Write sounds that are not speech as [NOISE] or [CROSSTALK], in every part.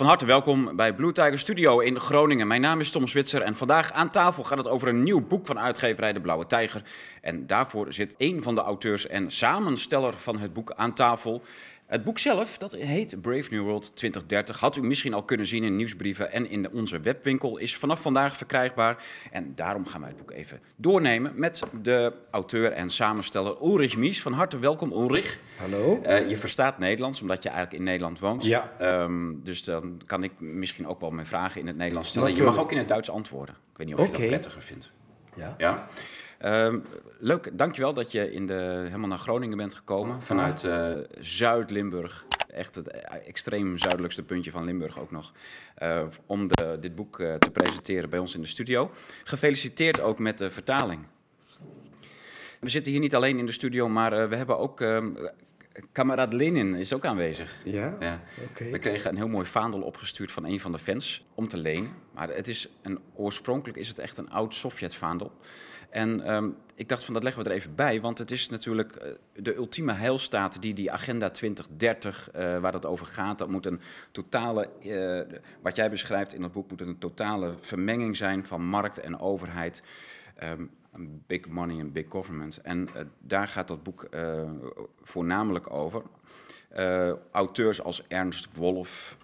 Van harte welkom bij Blue Tiger Studio in Groningen. Mijn naam is Tom Switzer en vandaag aan tafel gaat het over een nieuw boek van uitgeverij De Blauwe Tijger. En daarvoor zit een van de auteurs en samensteller van het boek aan tafel. Het boek zelf, dat heet Brave New World 2030, had u misschien al kunnen zien in nieuwsbrieven en in onze webwinkel, is vanaf vandaag verkrijgbaar. En daarom gaan wij het boek even doornemen met de auteur en samensteller Ulrich Mies. Van harte welkom Ulrich. Hallo. Uh, je verstaat Nederlands, omdat je eigenlijk in Nederland woont. Ja. Um, dus dan kan ik misschien ook wel mijn vragen in het Nederlands stellen. Je mag ook in het Duits antwoorden. Ik weet niet of je dat prettiger vindt. Ja. ja? Um, leuk, dankjewel dat je in de, helemaal naar Groningen bent gekomen. Vanuit uh, Zuid-Limburg. Echt het extreem zuidelijkste puntje van Limburg ook nog. Uh, om de, dit boek uh, te presenteren bij ons in de studio. Gefeliciteerd ook met de vertaling. We zitten hier niet alleen in de studio, maar we hebben ook Kamerad Lenin is ook aanwezig. Ja? ja. We kregen een heel mooi vaandel opgestuurd van een van de fans om te lenen. Maar het is een, oorspronkelijk is het echt een oud Sovjet-vaandel. En um, ik dacht van dat leggen we er even bij, want het is natuurlijk uh, de ultieme heilstaat die die agenda 2030, uh, waar het over gaat, dat moet een totale, uh, wat jij beschrijft in het boek, moet een totale vermenging zijn van markt en overheid. Um, big money en big government. En daar gaat dat boek voornamelijk over. Auteurs als Ernst Wolf,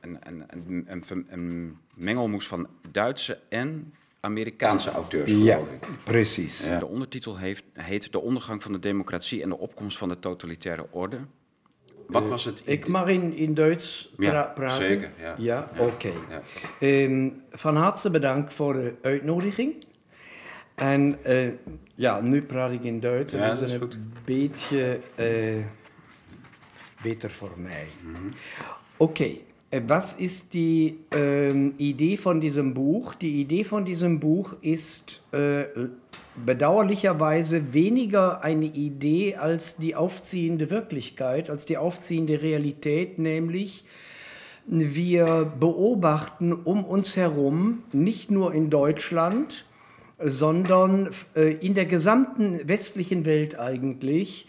een, een, een, een, mengelmoes van Duitse en Amerikaanse auteurs, geloof ja, ik. precies. De ondertitel heeft, heet De ondergang van de democratie en de opkomst van de totalitaire orde. Wat was het? Ik mag in, in Duits pra ja, praten? Zeker, ja. Ja, ja oké. Okay. Ja. Um, van harte bedankt voor de uitnodiging. En uh, ja, nu praat ik in Duits. Ja, dat is een goed. beetje uh, beter voor mij. Mm -hmm. Oké. Okay. Was ist die ähm, Idee von diesem Buch? Die Idee von diesem Buch ist äh, bedauerlicherweise weniger eine Idee als die aufziehende Wirklichkeit, als die aufziehende Realität, nämlich wir beobachten um uns herum, nicht nur in Deutschland, sondern äh, in der gesamten westlichen Welt eigentlich,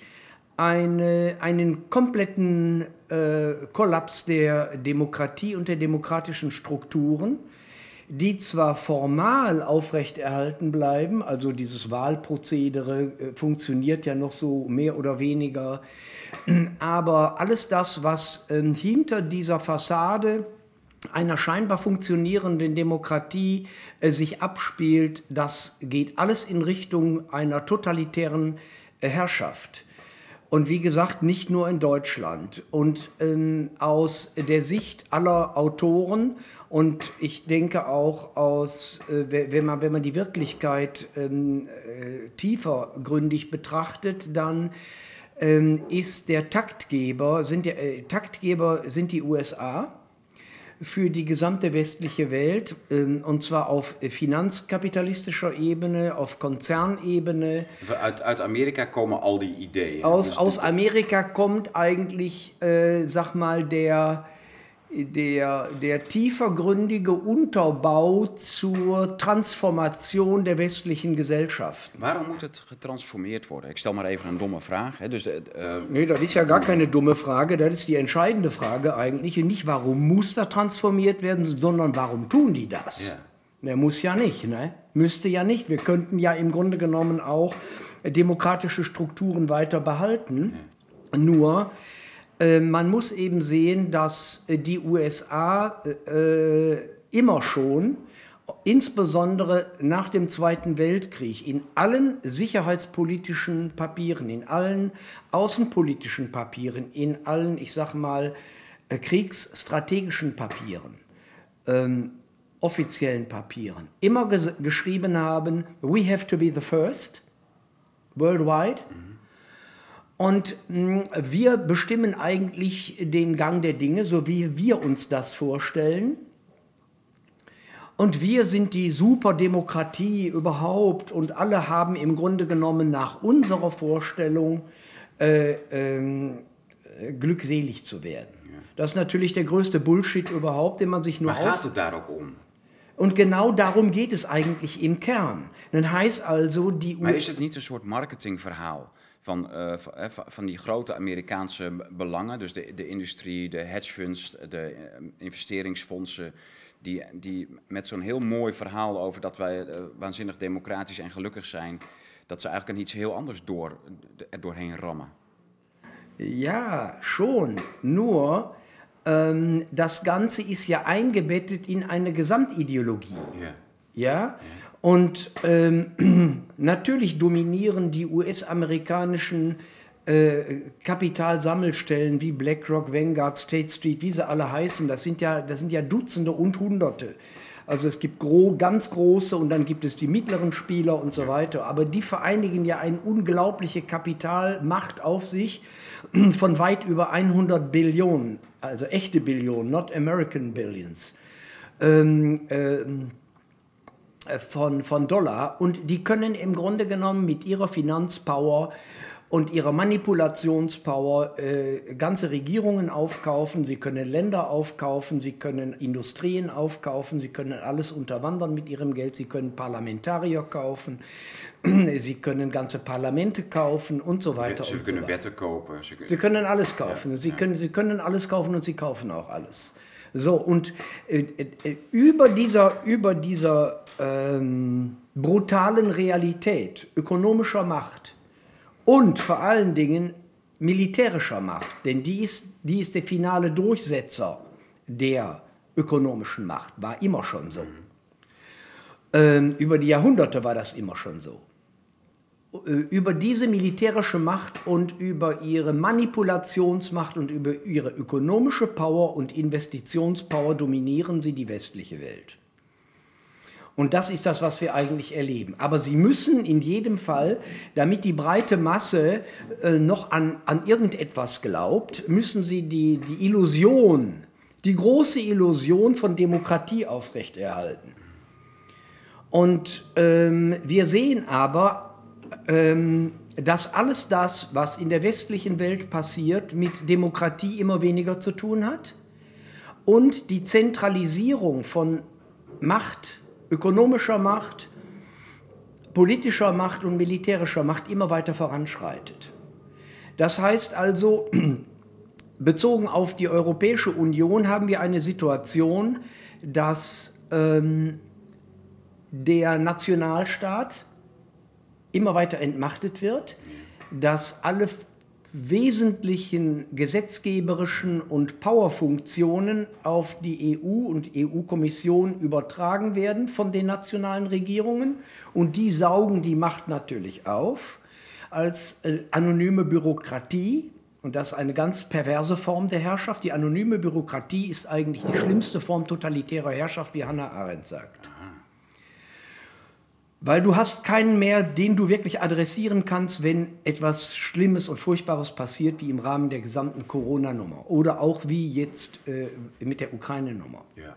eine, einen kompletten äh, Kollaps der Demokratie und der demokratischen Strukturen, die zwar formal aufrechterhalten bleiben, also dieses Wahlprozedere äh, funktioniert ja noch so mehr oder weniger, aber alles das, was äh, hinter dieser Fassade einer scheinbar funktionierenden Demokratie äh, sich abspielt, das geht alles in Richtung einer totalitären äh, Herrschaft. Und wie gesagt, nicht nur in Deutschland. Und ähm, aus der Sicht aller Autoren und ich denke auch aus, äh, wenn, man, wenn man die Wirklichkeit ähm, äh, tiefergründig betrachtet, dann ähm, ist der Taktgeber, sind der, äh, Taktgeber sind die USA für die gesamte westliche Welt, ähm, und zwar auf finanzkapitalistischer Ebene, auf Konzernebene. Uit, uit Amerika kommen all die Ideen. Aus, aus Amerika kommt eigentlich, äh, sag mal, der, der, der tiefergründige Unterbau zur Transformation der westlichen Gesellschaft. Waarom moet het getransformeerd worden? Ik stel maar even een domme vraag. Hè. Dus, uh, nee, das ist ja gar keine dumme Frage. Das ist die entscheidende Frage eigentlich. Und nicht, warum muss da transformiert werden, sondern warum tun die das? Ja. Der muss ja nicht, ne? Müsste ja nicht. Wir könnten ja im Grunde genommen auch demokratische Strukturen weiter behalten. Ja. Nur man muss eben sehen, dass die USA äh, immer schon, insbesondere nach dem Zweiten Weltkrieg, in allen sicherheitspolitischen Papieren, in allen außenpolitischen Papieren, in allen, ich sag mal, kriegsstrategischen Papieren, ähm, offiziellen Papieren, immer ges geschrieben haben, we have to be the first, worldwide. Mhm. Und mh, wir bestimmen eigentlich den Gang der Dinge, so wie wir uns das vorstellen. Und wir sind die Superdemokratie überhaupt und alle haben im Grunde genommen nach unserer Vorstellung äh, äh, glückselig zu werden. Ja. Das ist natürlich der größte Bullshit überhaupt, den man sich nur aus... om? Und genau darum geht es eigentlich im Kern. Das heißt also, die Maar is het niet een soort marketingverhaal van, uh, van die grote Amerikaanse belangen, dus de, de industrie, de hedgefunds, de investeringsfondsen, die, die met zo'n heel mooi verhaal over dat wij uh, waanzinnig democratisch en gelukkig zijn, dat ze eigenlijk een iets heel anders door, er doorheen rammen. Ja, schon. Nur, ähm, das Ganze ist ja eingebettet in eine Gesamtideologie. Ja. Ja? Und ähm, [CLEARS THROAT] natürlich dominieren die US-amerikanischen äh, Kapitalsammelstellen wie BlackRock, Vanguard, State Street, wie sie alle heißen, das sind ja, das sind ja Dutzende und Hunderte. Also es gibt gro ganz große und dann gibt es die mittleren Spieler und so weiter. Aber die vereinigen ja eine unglaubliche Kapitalmacht auf sich [CLEARS THROAT] von weit über 100 Billionen, also echte Billionen, not American Billions. Ähm, ähm, von, von Dollar und die können im Grunde genommen mit ihrer Finanzpower und ihrer Manipulationspower äh, ganze Regierungen aufkaufen, sie können Länder aufkaufen, sie können Industrien aufkaufen, sie können alles unterwandern mit ihrem Geld, sie können Parlamentarier kaufen, [CLEARS THROAT] sie können ganze Parlamente kaufen und so weiter. Sie und können so Wette kaufen. Sie, sie, können alles kaufen. Ja, sie, ja. Können, sie können alles kaufen und sie kaufen auch alles. So, und äh, äh, über dieser, über dieser ähm, brutalen Realität ökonomischer Macht, und vor allen Dingen militärischer Macht, denn die ist, die ist der finale Durchsetzer der ökonomischen Macht, war immer schon so. Ähm, über die Jahrhunderte war das immer schon so. Äh, über diese militärische Macht und über ihre Manipulationsmacht und über ihre ökonomische Power und Investitionspower dominieren sie die westliche Welt. Und das ist das, was wir eigentlich erleben. Aber sie müssen in jedem Fall, damit die breite Masse äh, noch an, an irgendetwas glaubt, müssen sie die, die Illusion, die große Illusion von Demokratie aufrechterhalten. Und ähm, wir sehen aber, ähm, dass alles das, was in der westlichen Welt passiert, mit Demokratie immer weniger zu tun hat und die Zentralisierung von Macht, ökonomischer Macht, politischer Macht und militärischer Macht immer weiter voranschreitet. Das heißt also, [CLEARS THROAT] bezogen auf die Europäische Union haben wir eine Situation, dass ähm, der Nationalstaat immer weiter entmachtet wird, dass alle wesentlichen gesetzgeberischen und Powerfunktionen auf die EU und EU-Kommission übertragen werden von den nationalen Regierungen und die saugen die Macht natürlich auf als äh, anonyme Bürokratie. Und das ist eine ganz perverse Form der Herrschaft. Die anonyme Bürokratie ist eigentlich die schlimmste Form totalitärer Herrschaft, wie Hannah Arendt sagt. Weil du hast keinen mehr, den du wirklich adressieren kannst, wenn etwas Schlimmes und Furchtbares passiert, wie im Rahmen der gesamten Corona-Nummer oder auch wie jetzt äh, mit der Ukraine-Nummer. Ja.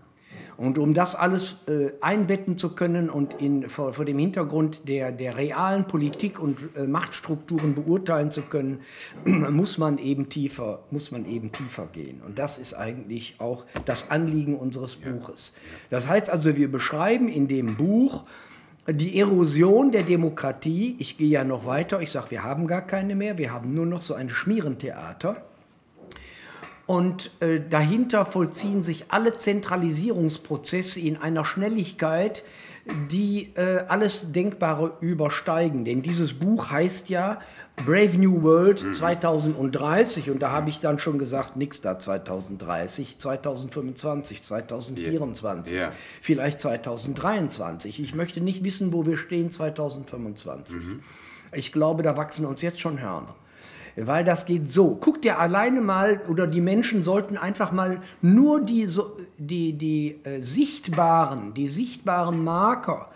Und um das alles äh, einbetten zu können und in, vor, vor, dem Hintergrund der, der realen Politik und äh, Machtstrukturen beurteilen zu können, [CLEARS THROAT] muss man, eben tiefer, muss man eben tiefer gehen. Und das ist eigentlich auch das Anliegen unseres Buches. Das heißt also, wir beschreiben in dem Buch, die Erosion der Demokratie, ich gehe ja noch weiter, ich sage, wir haben gar keine mehr, wir haben nur noch so ein Schmierentheater. Und äh, dahinter vollziehen sich alle Zentralisierungsprozesse in einer Schnelligkeit, die äh, alles Denkbare übersteigen. Denn dieses Buch heißt ja Brave New World 2030 mhm. und da habe ich dann schon gesagt, nix da 2030, 2025, 2024, yeah. vielleicht 2023. Ich möchte nicht wissen, wo wir stehen 2025. Mhm. Ich glaube, da wachsen uns jetzt schon Hörner. Weil das geht so. Guck dir alleine mal, oder die Menschen sollten einfach mal nur die, die, die äh, sichtbaren, die sichtbaren Marker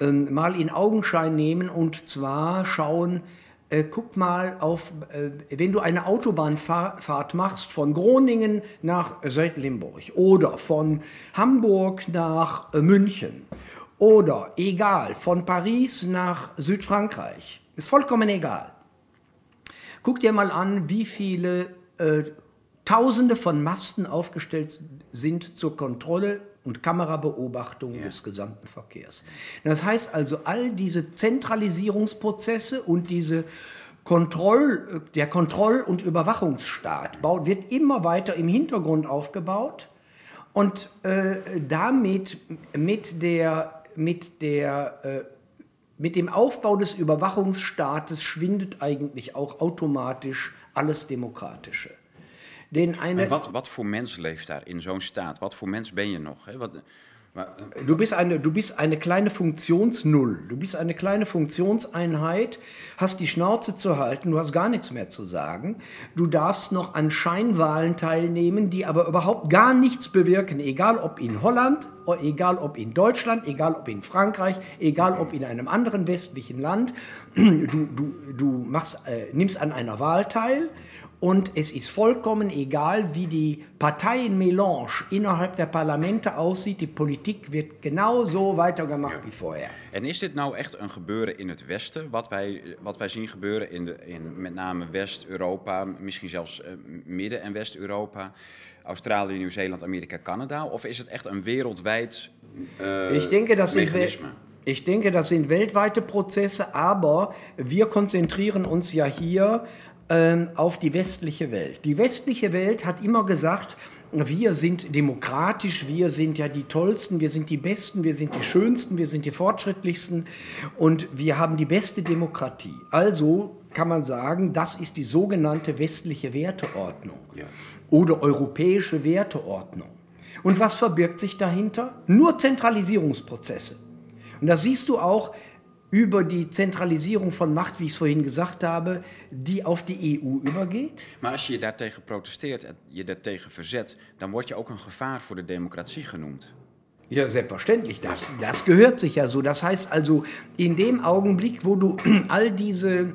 äh, mal in Augenschein nehmen und zwar schauen, äh, guck mal auf, äh, wenn du eine Autobahnfahrt machst von Groningen nach Südlimburg oder von Hamburg nach äh, München oder egal, von Paris nach Südfrankreich, ist vollkommen egal. Guck dir mal an, wie viele äh, Tausende von Masten aufgestellt sind zur Kontrolle und Kamerabeobachtung ja. des gesamten Verkehrs. Das heißt also, all diese Zentralisierungsprozesse und diese Kontroll, der Kontroll- und Überwachungsstaat wird immer weiter im Hintergrund aufgebaut und äh, damit mit, der, mit, der, äh, mit dem Aufbau des Überwachungsstaates schwindet eigentlich auch automatisch alles Demokratische. Denn eine, wat, wat voor mens leeft daar in zo'n staat? Wat voor mens ben je nog? Hè? Wat, Du bist, eine, du bist eine kleine Funktionsnull. Du bist eine kleine Funktionseinheit, hast die Schnauze zu halten, du hast gar nichts mehr zu sagen. Du darfst noch an Scheinwahlen teilnehmen, die aber überhaupt gar nichts bewirken, egal ob in Holland, egal ob in Deutschland, egal ob in Frankreich, egal ob in einem anderen westlichen Land. Du, du, du machst, äh, nimmst an einer Wahl teil und es ist vollkommen egal, wie die Parteienmelange innerhalb der Parlamente aussieht. Die Politik wird genauso weitergemacht ja. wie vorher. En is dit nou echt een gebeuren in het Westen? Wat wij, wat wij zien gebeuren in, de, in met name West-Europa, misschien zelfs uh, Midden- en West-Europa, Australië, Nieuw-Zeeland, Amerika, Canada? Of is het echt een wereldwijd uh, ich denke, das Mechanisme? Sind ich denke, das sind weltweite Prozesse, aber wir konzentrieren uns ja hier auf die westliche Welt. Die westliche Welt hat immer gesagt, wir sind demokratisch, wir sind ja die Tollsten, wir sind die Besten, wir sind die Schönsten, wir sind die Fortschrittlichsten und wir haben die beste Demokratie. Also kann man sagen, das ist die sogenannte westliche Werteordnung ja. oder europäische Werteordnung. Und was verbirgt sich dahinter? Nur Zentralisierungsprozesse. Und das siehst du auch über die Zentralisierung von Macht, wie ich es vorhin gesagt habe, die auf die EU übergeht. Maar als je daartegen protesteert, je daartegen verzet, dan word je ook een gevaar voor de democratie genoemd. Ja, selbstverständlich. Das, das gehört sich ja so. Das heißt also, in dem Augenblick, wo du [CLEARS THROAT] all diese,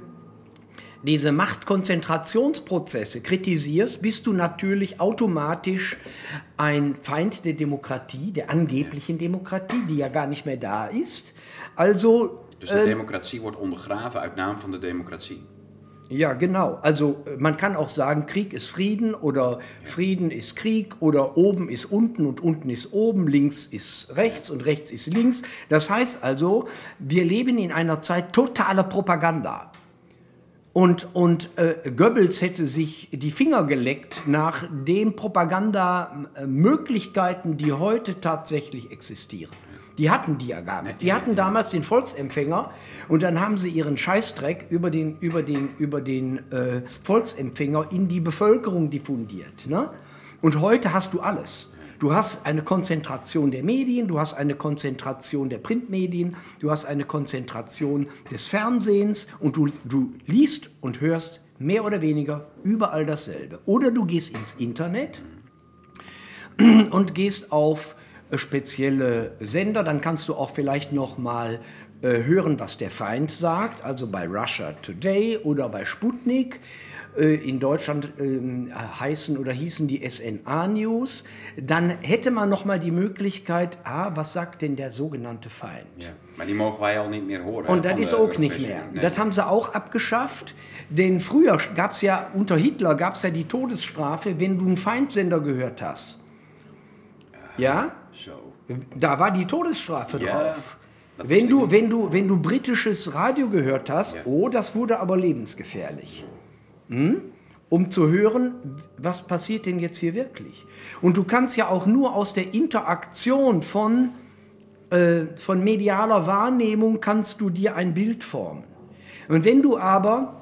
diese Machtkonzentrationsprozesse kritisierst, bist du natürlich automatisch ein Feind der Demokratie, der angeblichen Demokratie, die ja gar nicht mehr da ist. Also Dus de ähm, Demokratie wordt ondergraven uit naam van de democratie. Ja, genau. Also man kann auch sagen, Krieg ist Frieden oder Frieden ist Krieg oder oben ist unten und unten ist oben, links ist rechts und rechts ist links. Das heißt also, wir leben in einer Zeit totaler Propaganda. Und, und äh, Goebbels hätte sich die Finger geleckt nach den Propagandamöglichkeiten, die heute tatsächlich existieren. Die hatten die ja gar nicht. Die hatten damals den Volksempfänger und dann haben sie ihren Scheißdreck über den, über den, über den äh, Volksempfänger in die Bevölkerung diffundiert. Ne? Und heute hast du alles. Du hast eine Konzentration der Medien, du hast eine Konzentration der Printmedien, du hast eine Konzentration des Fernsehens und du, du liest und hörst mehr oder weniger überall dasselbe. Oder du gehst ins Internet und gehst auf spezielle Sender. Dann kannst du auch vielleicht noch mal äh, hören, was der Feind sagt, also bei Russia Today oder bei Sputnik. Äh, in Deutschland äh, heißen oder hießen die SNA News. Dann hätte man noch mal die Möglichkeit, ah, was sagt denn der sogenannte Feind? Ja. Maar die mogen wij al nicht mehr hören. Und das ist auch nicht mehr. Nee. Das haben sie auch abgeschafft. Denn früher gab es ja, unter Hitler gab es ja die Todesstrafe, wenn du einen Feindsender gehört hast. Ja? Da war die Todesstrafe ja, drauf. Wenn du, wenn, du, wenn du britisches Radio gehört hast, ja. oh, das wurde aber lebensgefährlich. Hm? Um zu hören, was passiert denn jetzt hier wirklich? Und du kannst ja auch nur aus der Interaktion von, äh, von medialer Wahrnehmung kannst du dir ein Bild formen. Und wenn du aber,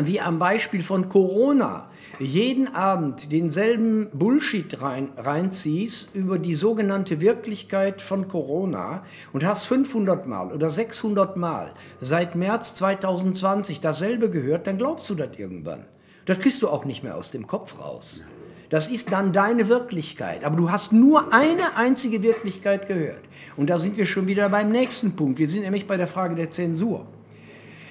wie am Beispiel von Corona, jeden Abend denselben Bullshit rein, reinziehst über die sogenannte Wirklichkeit von Corona und hast 500 Mal oder 600 Mal seit März 2020 dasselbe gehört, dann glaubst du das irgendwann. Das kriegst du auch nicht mehr aus dem Kopf raus. Das ist dann deine Wirklichkeit. Aber du hast nur eine einzige Wirklichkeit gehört. Und da sind wir schon wieder beim nächsten Punkt. Wir sind nämlich bei der Frage der Zensur.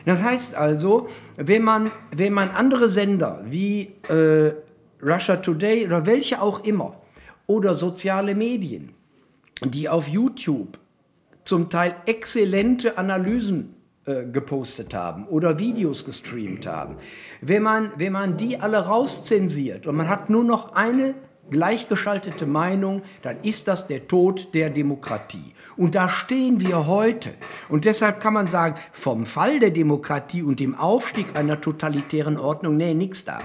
Das heißt also, wenn man, wenn man andere Sender wie äh, Russia Today oder welche auch immer oder soziale Medien, die auf YouTube zum Teil exzellente Analysen äh, gepostet haben oder Videos gestreamt haben, wenn man, wenn man die alle rauszensiert und man hat nur noch eine gleichgeschaltete Meinung, dann ist das der Tod der Demokratie. Und da stehen wir heute. Und deshalb kann man sagen, vom Fall der Demokratie und dem Aufstieg einer totalitären Ordnung, nee, nichts da.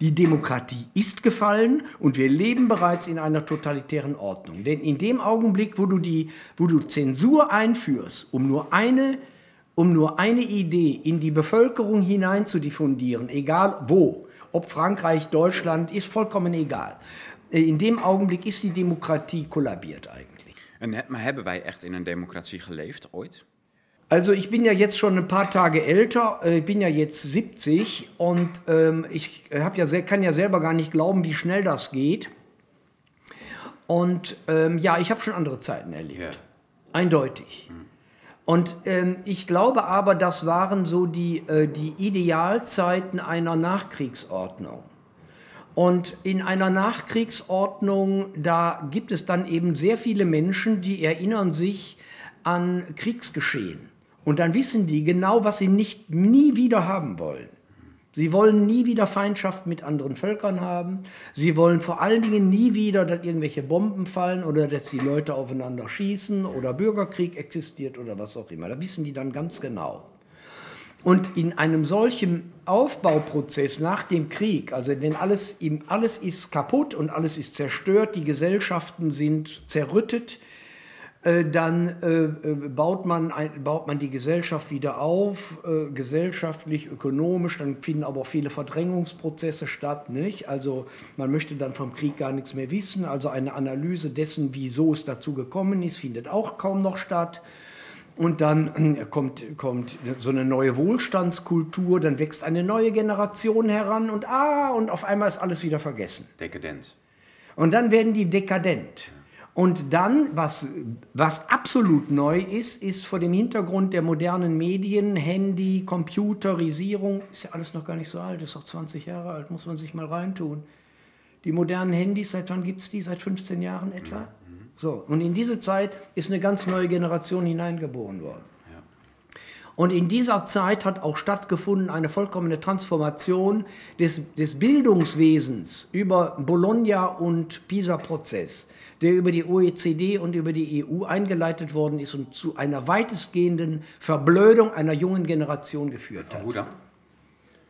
Die Demokratie ist gefallen und wir leben bereits in einer totalitären Ordnung. Denn in dem Augenblick, wo du, die, wo du Zensur einführst, um nur eine um nur eine Idee in die Bevölkerung hinein zu diffundieren, egal wo, ob Frankreich, Deutschland, ist vollkommen egal. Äh, in dem Augenblick ist die Demokratie kollabiert eigentlich. En hebben wij echt in een democratie geleefd ooit? Also ich bin ja jetzt schon ein paar Tage älter, äh, ich bin ja jetzt 70 und ähm, ich hab ja, kann ja selber gar nicht glauben, wie schnell das geht. Und ähm, ja, ich habe schon andere Zeiten erlebt. Ja. Eindeutig. Hm. Und ähm, ich glaube aber, das waren so die, äh, die Idealzeiten einer Nachkriegsordnung. Und in einer Nachkriegsordnung, da gibt es dann eben sehr viele Menschen, die erinnern sich an Kriegsgeschehen. Und dann wissen die genau, was sie nicht nie wieder haben wollen. Sie wollen nie wieder Feindschaft mit anderen Völkern haben. Sie wollen vor allen Dingen nie wieder, dass irgendwelche Bomben fallen oder dass die Leute aufeinander schießen oder Bürgerkrieg existiert oder was auch immer. Da wissen die dann ganz genau. Und in einem solchen Aufbauprozess nach dem Krieg, also wenn alles, alles ist kaputt und alles ist zerstört, die Gesellschaften sind zerrüttet, dann äh, äh, baut, man, baut man die Gesellschaft wieder auf, gesellschaftlich, ökonomisch, dann finden aber auch viele Verdrängungsprozesse statt. Nicht? Also man möchte dann vom Krieg gar nichts mehr wissen, also eine Analyse dessen, wieso es dazu gekommen ist, findet auch kaum noch statt. Und dann kommt, kommt so eine neue Wohlstandskultur, dann wächst eine neue Generation heran und ah, und auf einmal ist alles wieder vergessen. Dekadent. Und dann werden die dekadent. Und dann, was, was absolut neu ist, ist vor dem Hintergrund der modernen Medien, Handy, Computerisierung, ist ja alles noch gar nicht so alt, ist auch 20 Jahre alt, muss man sich mal reintun. Die modernen Handys, seit wann gibt es die? Seit 15 Jahren etwa? So, und in diese Zeit ist eine ganz neue Generation hineingeboren worden. Und in dieser Zeit hat auch stattgefunden eine vollkommene Transformation des, des Bildungswesens über Bologna und Pisa-Prozess der über die OECD und über die EU eingeleitet worden ist und zu einer weitestgehenden Verblödung einer jungen Generation geführt hat. Hoe dan?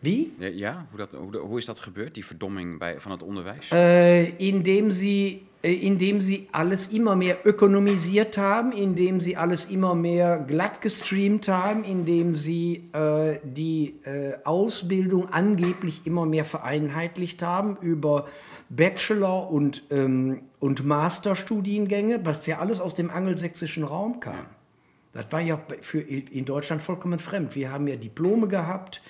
Wie? Ja, ja hoe, dat, hoe, hoe, is dat gebeurd, die verdomming bij, van het onderwijs? Äh, indem, sie, äh, indem sie alles immer mehr ökonomisiert haben, indem sie alles immer mehr glatt gestreamt haben, indem sie äh, die äh, Ausbildung angeblich immer mehr vereinheitlicht haben über Bachelor- und, ähm, und Masterstudiengänge, was ja alles aus dem angelsächsischen Raum kam. Das war ja für in Deutschland vollkommen fremd. Wir haben ja Diplome gehabt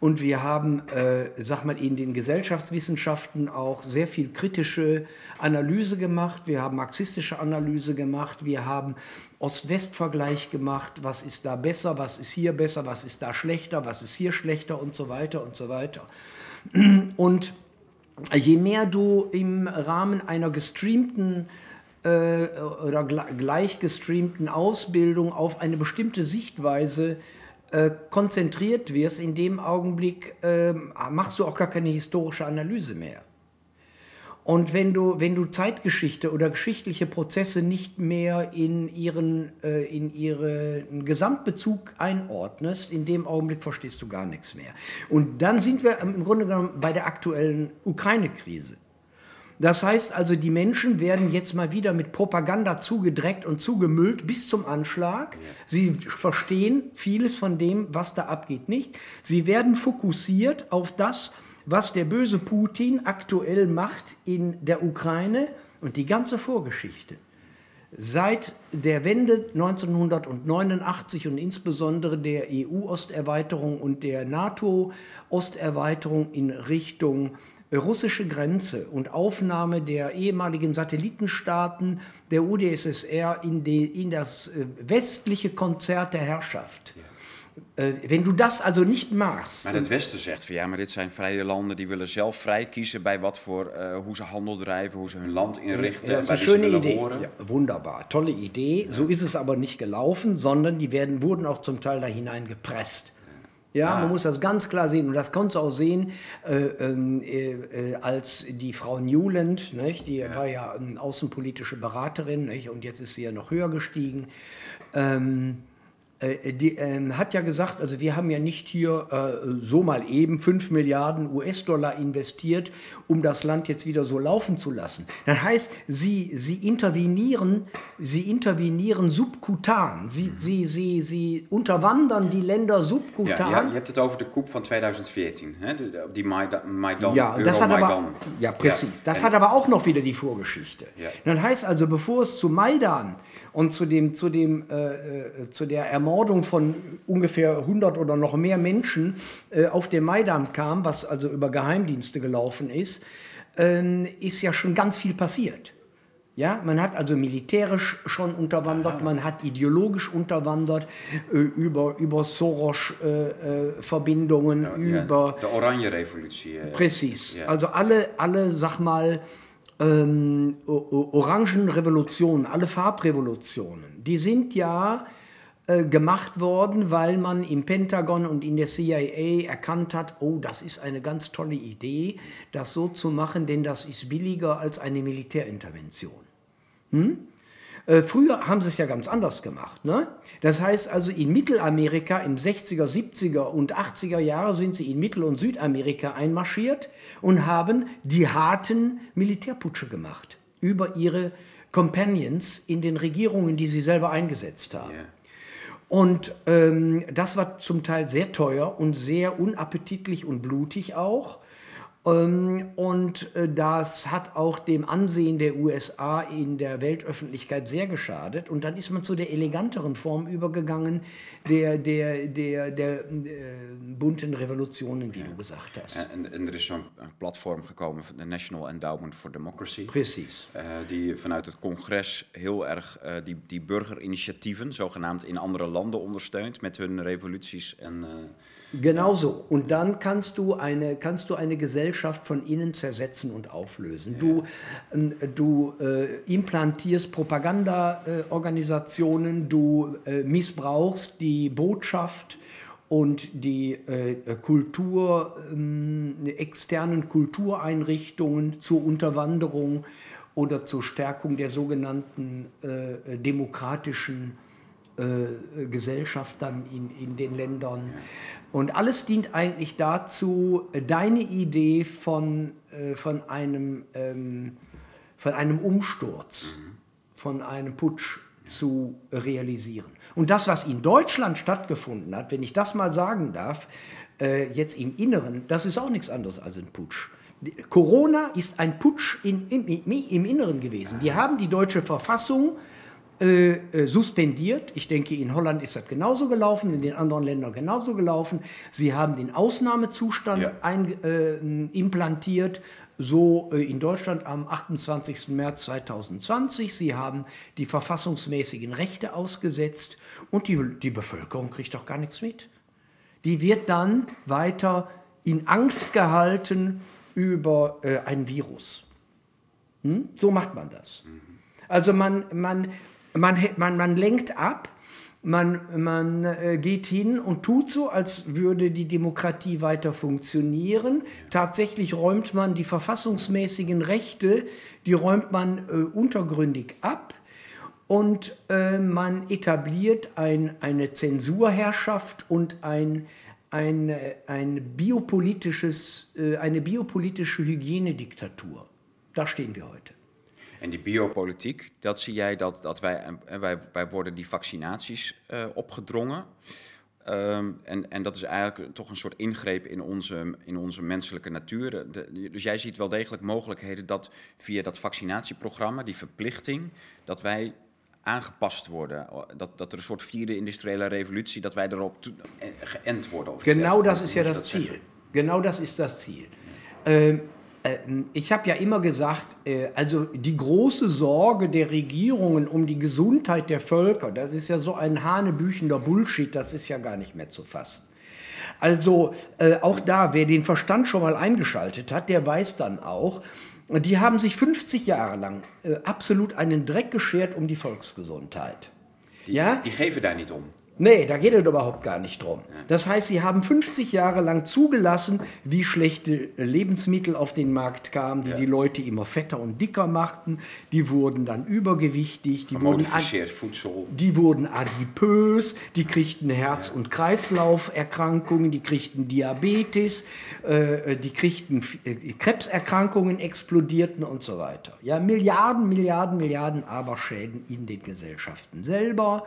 und wir haben, äh, sag mal, in den Gesellschaftswissenschaften auch sehr viel kritische Analyse gemacht. Wir haben marxistische Analyse gemacht. Wir haben Ost-West-Vergleich gemacht. Was ist da besser? Was ist hier besser? Was ist da schlechter? Was ist hier schlechter? Und so weiter und so weiter. Und je mehr du im Rahmen einer gestreamten äh, oder gleich gestreamten Ausbildung auf eine bestimmte Sichtweise äh, konzentriert wirst, in dem Augenblick äh, machst du auch gar keine historische Analyse mehr. Und wenn du, wenn du Zeitgeschichte oder geschichtliche Prozesse nicht mehr in ihren, äh, in ihren Gesamtbezug einordnest, in dem Augenblick verstehst du gar nichts mehr. Und dann sind wir im Grunde genommen bei der aktuellen Ukraine-Krise. Das heißt also, die Menschen werden jetzt mal wieder mit Propaganda zugedreckt und zugemüllt bis zum Anschlag. Sie verstehen vieles von dem, was da abgeht, nicht. Sie werden fokussiert auf das, was der böse Putin aktuell macht in der Ukraine und die ganze Vorgeschichte. Seit der Wende 1989 und insbesondere der EU-Osterweiterung und der NATO-Osterweiterung in Richtung russische Grenze und Aufnahme der ehemaligen Satellitenstaaten der UdSSR in, die, in das äh, westliche Konzert der Herrschaft. Ja Uh, wenn du das also niet machst. Maar het Westen zegt van ja, maar dit zijn vrije landen die willen zelf vrij kiezen bij wat voor, uh, hoe ze handel drijven, hoe ze hun Land inrichten. Ja, das ist eine schöne Idee. Ja, wunderbar, tolle Idee. Ja. So ist es aber nicht gelaufen, sondern die werden, wurden auch zum Teil da hineingepresst. Ja, Ah. man muss das ganz klar sehen. Und das konntest du auch sehen, äh, ähm, äh, äh, als die Frau Newland, nicht, die war ja eine außenpolitische Beraterin, nicht, und jetzt ist sie ja noch höher gestiegen. Ähm, äh, die ähm, hat ja gesagt, also wir haben ja nicht hier äh, so mal eben 5 Milliarden US-Dollar investiert, um das Land jetzt wieder so laufen zu lassen. Das heißt, sie, sie intervenieren, sie intervenieren subkutan, sie, sie, sie, sie unterwandern die Länder Ja, subkutan. ja, je hebt het over de coup van 2014, hè? die Maidan, Maidan Ja, das hat aber, ja, präzis. Das En- hat aber auch noch wieder die Vorgeschichte. Ja. Das heißt also, bevor es zu Maidan und zu, dem, zu, dem, äh, äh, zu der Ermordung von ungefähr 100 oder noch mehr Menschen äh, auf dem Maidan kam, was also über Geheimdienste gelaufen ist, ähm, ist ja schon ganz viel passiert. Ja, man hat also militärisch schon unterwandert, man hat ideologisch unterwandert, äh, über, über Soros-Verbindungen, Ja, über de Oranje Revolutie. eh. Precies. Ja. Also alle, alle, sag mal, ähm, Orangenrevolutionen, alle Farbrevolutionen, die sind ja äh, gemacht worden, weil man im Pentagon und in der CIA erkannt hat, oh, das ist eine ganz tolle Idee, das so zu machen, denn das ist billiger als eine Militärintervention. Äh, Früher haben sie es ja ganz anders gemacht. Ne? Das heißt also, in Mittelamerika im 60er, 70er und 80er Jahre sind sie in Mittel- und Südamerika einmarschiert und haben die harten Militärputsche gemacht über ihre Companions in den Regierungen, die sie selber eingesetzt haben. Ja. Und ähm, das war zum Teil sehr teuer und sehr unappetitlich und blutig auch. Ähm, und äh, das hat auch dem Ansehen der USA in der Weltöffentlichkeit sehr geschadet. Und dann ist man zu der eleganteren Form übergegangen, der, der, der, der äh, bunten Revolutionen, wie du gesagt hast. En, en er is zo'n platform gekomen, van de National Endowment for Democracy. Precies. eh, die vanuit het congres heel erg eh, die, die burgerinitiatieven, zogenaamd in andere landen ondersteunt met hun revoluties. En, eh, Genau so. Und dann kannst du eine, kannst du eine Gesellschaft von innen zersetzen und auflösen. Du, äh, du äh, implantierst Propagandaorganisationen, du äh, missbrauchst die Botschaft und die äh, Kultur, ähm, externen Kultureinrichtungen zur Unterwanderung oder zur Stärkung der sogenannten äh, demokratischen äh, Gesellschaft dann in, in den Ländern. Und alles dient eigentlich dazu, deine Idee von, äh, von, einem, ähm, von einem Umsturz, von einem Putsch zu realisieren. Und das, was in Deutschland stattgefunden hat, wenn ich das mal sagen darf, äh, jetzt im Inneren, das ist auch nichts anderes als ein Putsch. Corona ist ein Putsch in, im, im Inneren gewesen. Die haben die deutsche Verfassung äh, äh, suspendiert. Ich denke, in Holland ist das genauso gelaufen, in den anderen Ländern genauso gelaufen. Sie haben den Ausnahmezustand Ja. ein, äh, implantiert, so äh, in Deutschland am 28. März 2020. Sie haben die verfassungsmäßigen Rechte ausgesetzt und die, die Bevölkerung kriegt doch gar nichts mit. Die wird dann weiter in Angst gehalten über äh, ein Virus. Hm? So macht man das. Also man, man, man, man, man lenkt ab, man, man äh, geht hin und tut so, als würde die Demokratie weiter funktionieren. Tatsächlich räumt man die verfassungsmäßigen Rechte, die räumt man äh, untergründig ab. Und äh, man etabliert ein, eine Zensurherrschaft und ein, ein, ein biopolitisches, äh, eine biopolitische Hygienediktatur. Da stehen wir heute. En die biopolitiek, dat zie jij dat, dat wij, en wij, wij worden die vaccinaties eh, opgedrongen. Ehm, en, en dat is eigenlijk toch een soort ingreep in onze, in onze menselijke natuur. De- dus jij ziet wel degelijk mogelijkheden dat via dat vaccinatieprogramma, die verplichting, dat wij aangepast worden. Dat, dat er een soort vierde industriële revolutie, dat wij erop eh, geënt worden. Of Genau ist Hoe ja dat Ziel. Genau das ist das Ziel. Ähm, äh, ich habe ja immer gesagt, äh, also die große Sorge der Regierungen um die Gesundheit der Völker, das ist ja so ein hanebüchender Bullshit, das ist ja gar nicht mehr zu fassen. Also äh, auch da, wer den Verstand schon mal eingeschaltet hat, der weiß dann auch, die haben sich 50 Jahre lang äh, absolut einen Dreck geschert um die Volksgesundheit. Die, Ja? die geven daar niet om. Nee, da geht es überhaupt gar nicht drum. Das heißt, sie haben 50 Jahre lang zugelassen, wie schlechte Lebensmittel auf den Markt kamen, die Ja. die Leute immer fetter und dicker machten. Die wurden dann übergewichtig, die wurden, die wurden adipös, die kriegten Herz- und Kreislauferkrankungen, die kriegten Diabetes, äh, die kriegten äh, Krebserkrankungen explodierten und so weiter. Ja, Milliarden, Milliarden, Milliarden Aberschäden in den Gesellschaften selber.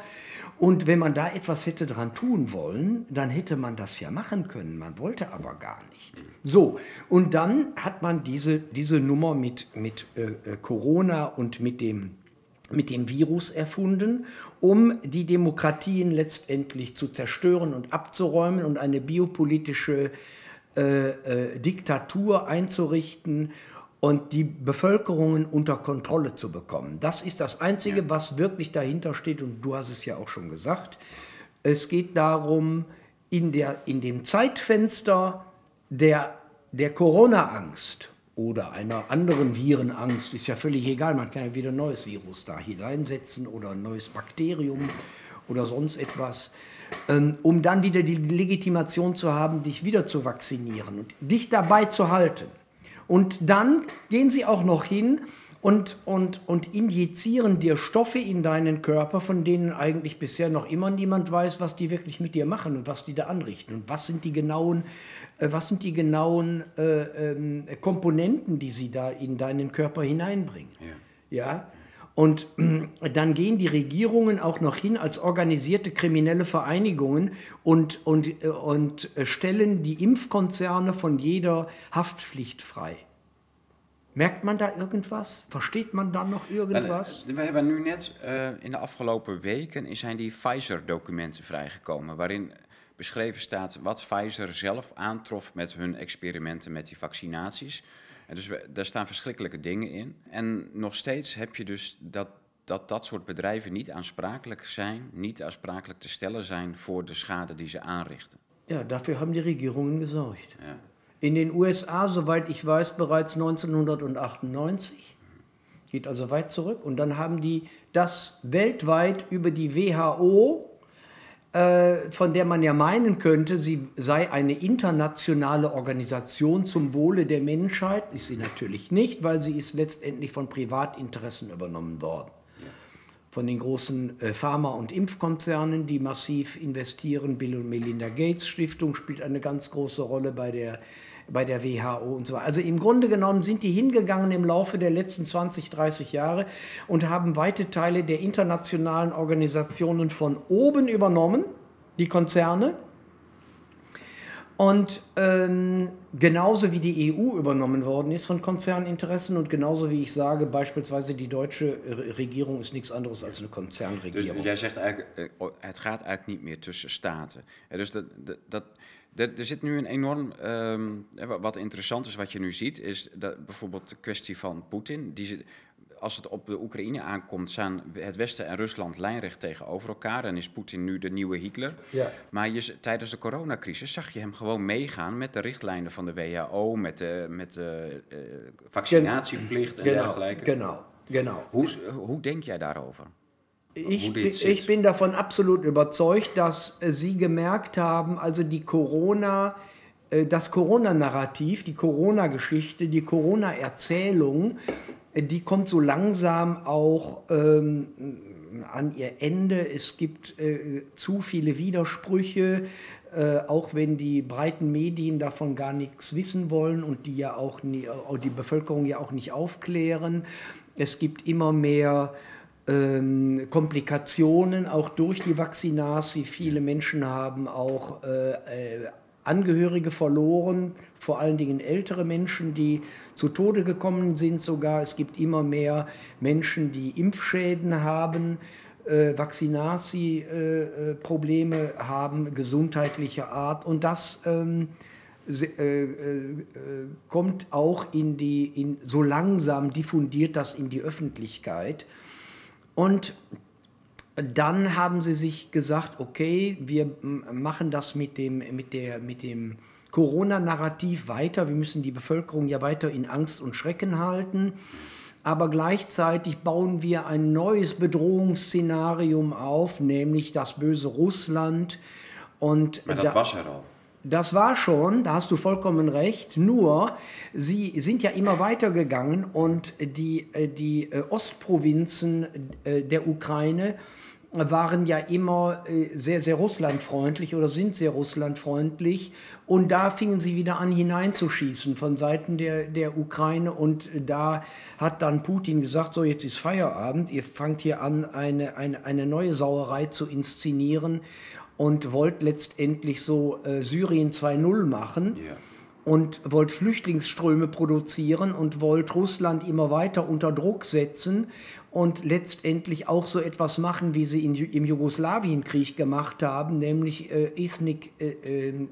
Und wenn man da etwas hätte dran tun wollen, dann hätte man das ja machen können. Man wollte aber gar nicht. So, und dann hat man diese, diese Nummer mit, mit äh, äh, Corona und mit dem mit dem Virus erfunden, um die Demokratien letztendlich zu zerstören und abzuräumen und eine biopolitische äh, äh, Diktatur einzurichten und die Bevölkerungen unter Kontrolle zu bekommen. Das ist das Einzige, was wirklich dahinter steht und du hast es ja auch schon gesagt. Es geht darum, in, der, in dem Zeitfenster der, der Corona-Angst oder einer anderen Virenangst, ist ja völlig egal, man kann ja wieder ein neues Virus da hineinsetzen oder ein neues Bakterium oder sonst etwas, ähm, um dann wieder die Legitimation zu haben, dich wieder zu vaccinieren und dich dabei zu halten. Und dann gehen sie auch noch hin und, und, und injizieren dir Stoffe in deinen Körper, von denen eigentlich bisher noch immer niemand weiß, was die wirklich mit dir machen und was die da anrichten und was sind die genauen, äh, was sind die genauen äh, ähm, Komponenten, die sie da in deinen Körper hineinbringen. Ja. Und äh, dann gehen die Regierungen auch noch hin als organisierte kriminelle Vereinigungen und, und, äh, und äh, stellen die Impfkonzerne von jeder Haftpflicht frei. Merkt man da irgendwas? Versteht man da noch irgendwas? We hebben nu net eh, in de afgelopen weken zijn die Pfizer-documenten vrijgekomen. Waarin beschreven staat wat Pfizer zelf aantrof met hun experimenten met die vaccinaties. En dus we, daar staan verschrikkelijke dingen in. En nog steeds heb je dus dat, dat dat soort bedrijven niet aansprakelijk zijn, niet aansprakelijk te stellen zijn voor de schade die ze aanrichten. Ja, dafür haben die Regierungen gesorgt. Ja. In den USA, soweit ich weiß, bereits 1998. Geht also weit zurück. Und dann haben die das weltweit über die WHO, äh, von der man ja meinen könnte, sie sei eine internationale Organisation zum Wohle der Menschheit, ist sie natürlich nicht, weil sie ist letztendlich von Privatinteressen übernommen worden von den großen äh, Pharma- und Impfkonzernen, die massiv investieren. Bill und Melinda Gates Stiftung spielt eine ganz große Rolle bei der, bei der WHO und so weiter. Also im Grunde genommen sind die hingegangen im Laufe der letzten 20, 30 Jahre und haben weite Teile der internationalen Organisationen von oben übernommen, die Konzerne. Und ähm, genauso wie die EU übernommen worden ist von Konzerninteressen und genauso wie ich sage, beispielsweise die deutsche Re- Regierung ist nichts anderes als eine Dus Konzernregierung. jij zegt eigenlijk, eh, oh, het gaat eigenlijk niet meer tussen staten. Dus dat, dat, dat, er zit nu een enorm, wa- wat interessant is wat je nu ziet, is dat bijvoorbeeld de kwestie van Poetin. Die zit, als het op de Oekraïne aankomt, staan het Westen en Rusland lijnrecht tegenover elkaar. En is Poetin nu de nieuwe Hitler. Ja. Maar je, tijdens de coronacrisis zag je hem gewoon meegaan met de richtlijnen van de WHO, met de, met de eh, vaccinatieplicht en dergelijke. genau, genau. Hoe, hoe denk jij daarover? Ich, ich sitzt. bin davon absolut überzeugt, dass äh, Sie gemerkt haben, also die Corona, äh, das Corona-Narrativ, die Corona-Geschichte, die Corona-Erzählung, äh, die kommt so langsam auch ähm, an ihr Ende. Es gibt äh, zu viele Widersprüche, äh, auch wenn die breiten Medien davon gar nichts wissen wollen und die ja auch nie, äh, die Bevölkerung ja auch nicht aufklären. Es gibt immer mehr ähm, Komplikationen, auch durch die Vaccinasi. Viele Menschen haben auch äh, äh, Angehörige verloren, vor allen Dingen ältere Menschen, die zu Tode gekommen sind sogar. Es gibt immer mehr Menschen, die Impfschäden haben, äh, Vaccinasi-Probleme haben, gesundheitlicher Art. Und das ähm, äh, äh, kommt auch in die, in, so langsam diffundiert das in die Öffentlichkeit. Und dann haben sie sich gesagt, okay, wir machen das mit dem, mit der, mit dem Corona-Narrativ weiter. Wir müssen die Bevölkerung ja weiter in Angst und Schrecken halten. aber gleichzeitig bauen wir ein neues Bedrohungsszenarium auf, nämlich das böse Russland. Und Maar dat da- was er al. das war schon, da hast du vollkommen recht, nur sie sind ja immer weitergegangen und die, äh, die äh, Ostprovinzen äh, der Ukraine waren ja immer äh, sehr, sehr russlandfreundlich oder sind sehr russlandfreundlich. Und da fingen sie wieder an hineinzuschießen von Seiten der, der Ukraine. Und da hat dann Putin gesagt, so jetzt ist Feierabend, ihr fangt hier an, eine, eine, eine neue Sauerei zu inszenieren und wollt letztendlich so äh, Syrien 2.0 machen Ja. und wollt Flüchtlingsströme produzieren und wollt Russland immer weiter unter Druck setzen und letztendlich auch so etwas machen, wie sie in, im Jugoslawienkrieg gemacht haben, nämlich äh, Ethnik, äh, äh,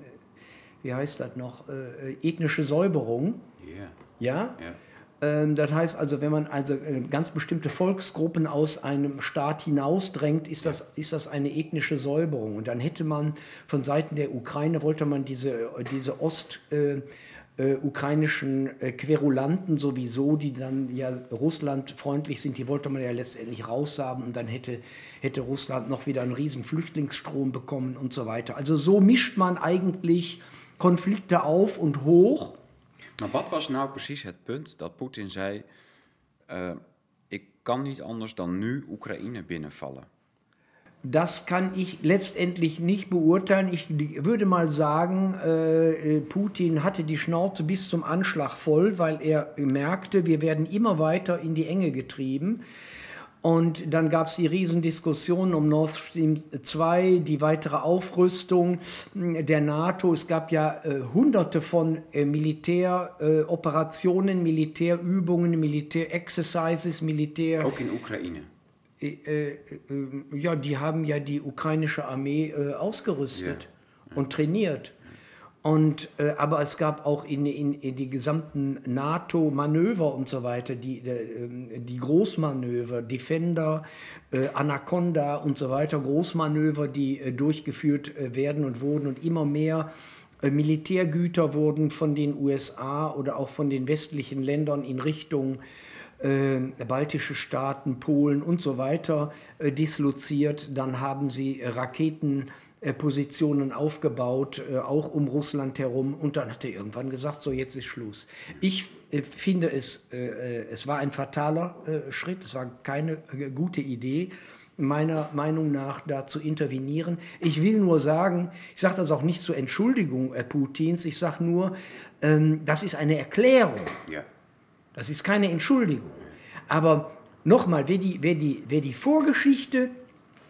wie heißt das noch, äh, äh, ethnische Säuberung. Ja. Ja? Ja. Ähm, das heißt also, wenn man also äh, ganz bestimmte Volksgruppen aus einem Staat hinausdrängt, ist das, ist das eine ethnische Säuberung. Und dann hätte man von Seiten der Ukraine, wollte man diese, diese Ost... Äh, äh, ukrainischen äh, Querulanten sowieso, die dann ja russlandfreundlich sind, die wollte man ja letztendlich raushaben und dann hätte, hätte Russland noch wieder einen riesen Flüchtlingsstrom bekommen und so weiter. Also so mischt man eigentlich Konflikte auf und hoch Maar wat was nou precies het punt dat Poetin zei: eh, Ik kan niet anders dan nu Oekraïne binnenvallen? Das kann ich letztendlich nicht beurteilen. Ich würde mal sagen, äh, Putin hatte die Schnauze bis zum Anschlag voll, weil er merkte, wir werden immer weiter in die Enge getrieben. Und dann gab es die Riesendiskussion um Nord Stream 2, die weitere Aufrüstung der NATO. Es gab ja äh, hunderte von äh, Militäroperationen, äh, Militärübungen, Militärexercises, Militär... Ook in Oekraïne. Äh, äh, ja, die haben ja die ukrainische Armee äh, ausgerüstet und trainiert. Und, äh, aber es gab auch in, in, in die gesamten NATO-Manöver und so weiter, die, äh, die Großmanöver, Defender, äh, Anaconda und so weiter, Großmanöver, die durchgeführt werden und wurden und immer mehr Militärgüter wurden von den USA oder auch von den westlichen Ländern in Richtung äh, baltische Staaten, Polen und so weiter äh, disloziert. Dann haben sie äh, Raketenpositionen aufgebaut, äh, auch um Russland herum. Und dann hat er irgendwann gesagt, so jetzt ist Schluss. Ich äh, finde es, äh, äh, es war ein fataler äh, Schritt, es war keine äh, gute Idee meiner Meinung nach da zu intervenieren. Ich will nur sagen, ich sage das auch nicht zur Entschuldigung äh, Putins, ich sage nur, ähm, das ist eine Erklärung. Ja. Das ist keine Entschuldigung. Aber nochmal, wer die, wer, die, wer die Vorgeschichte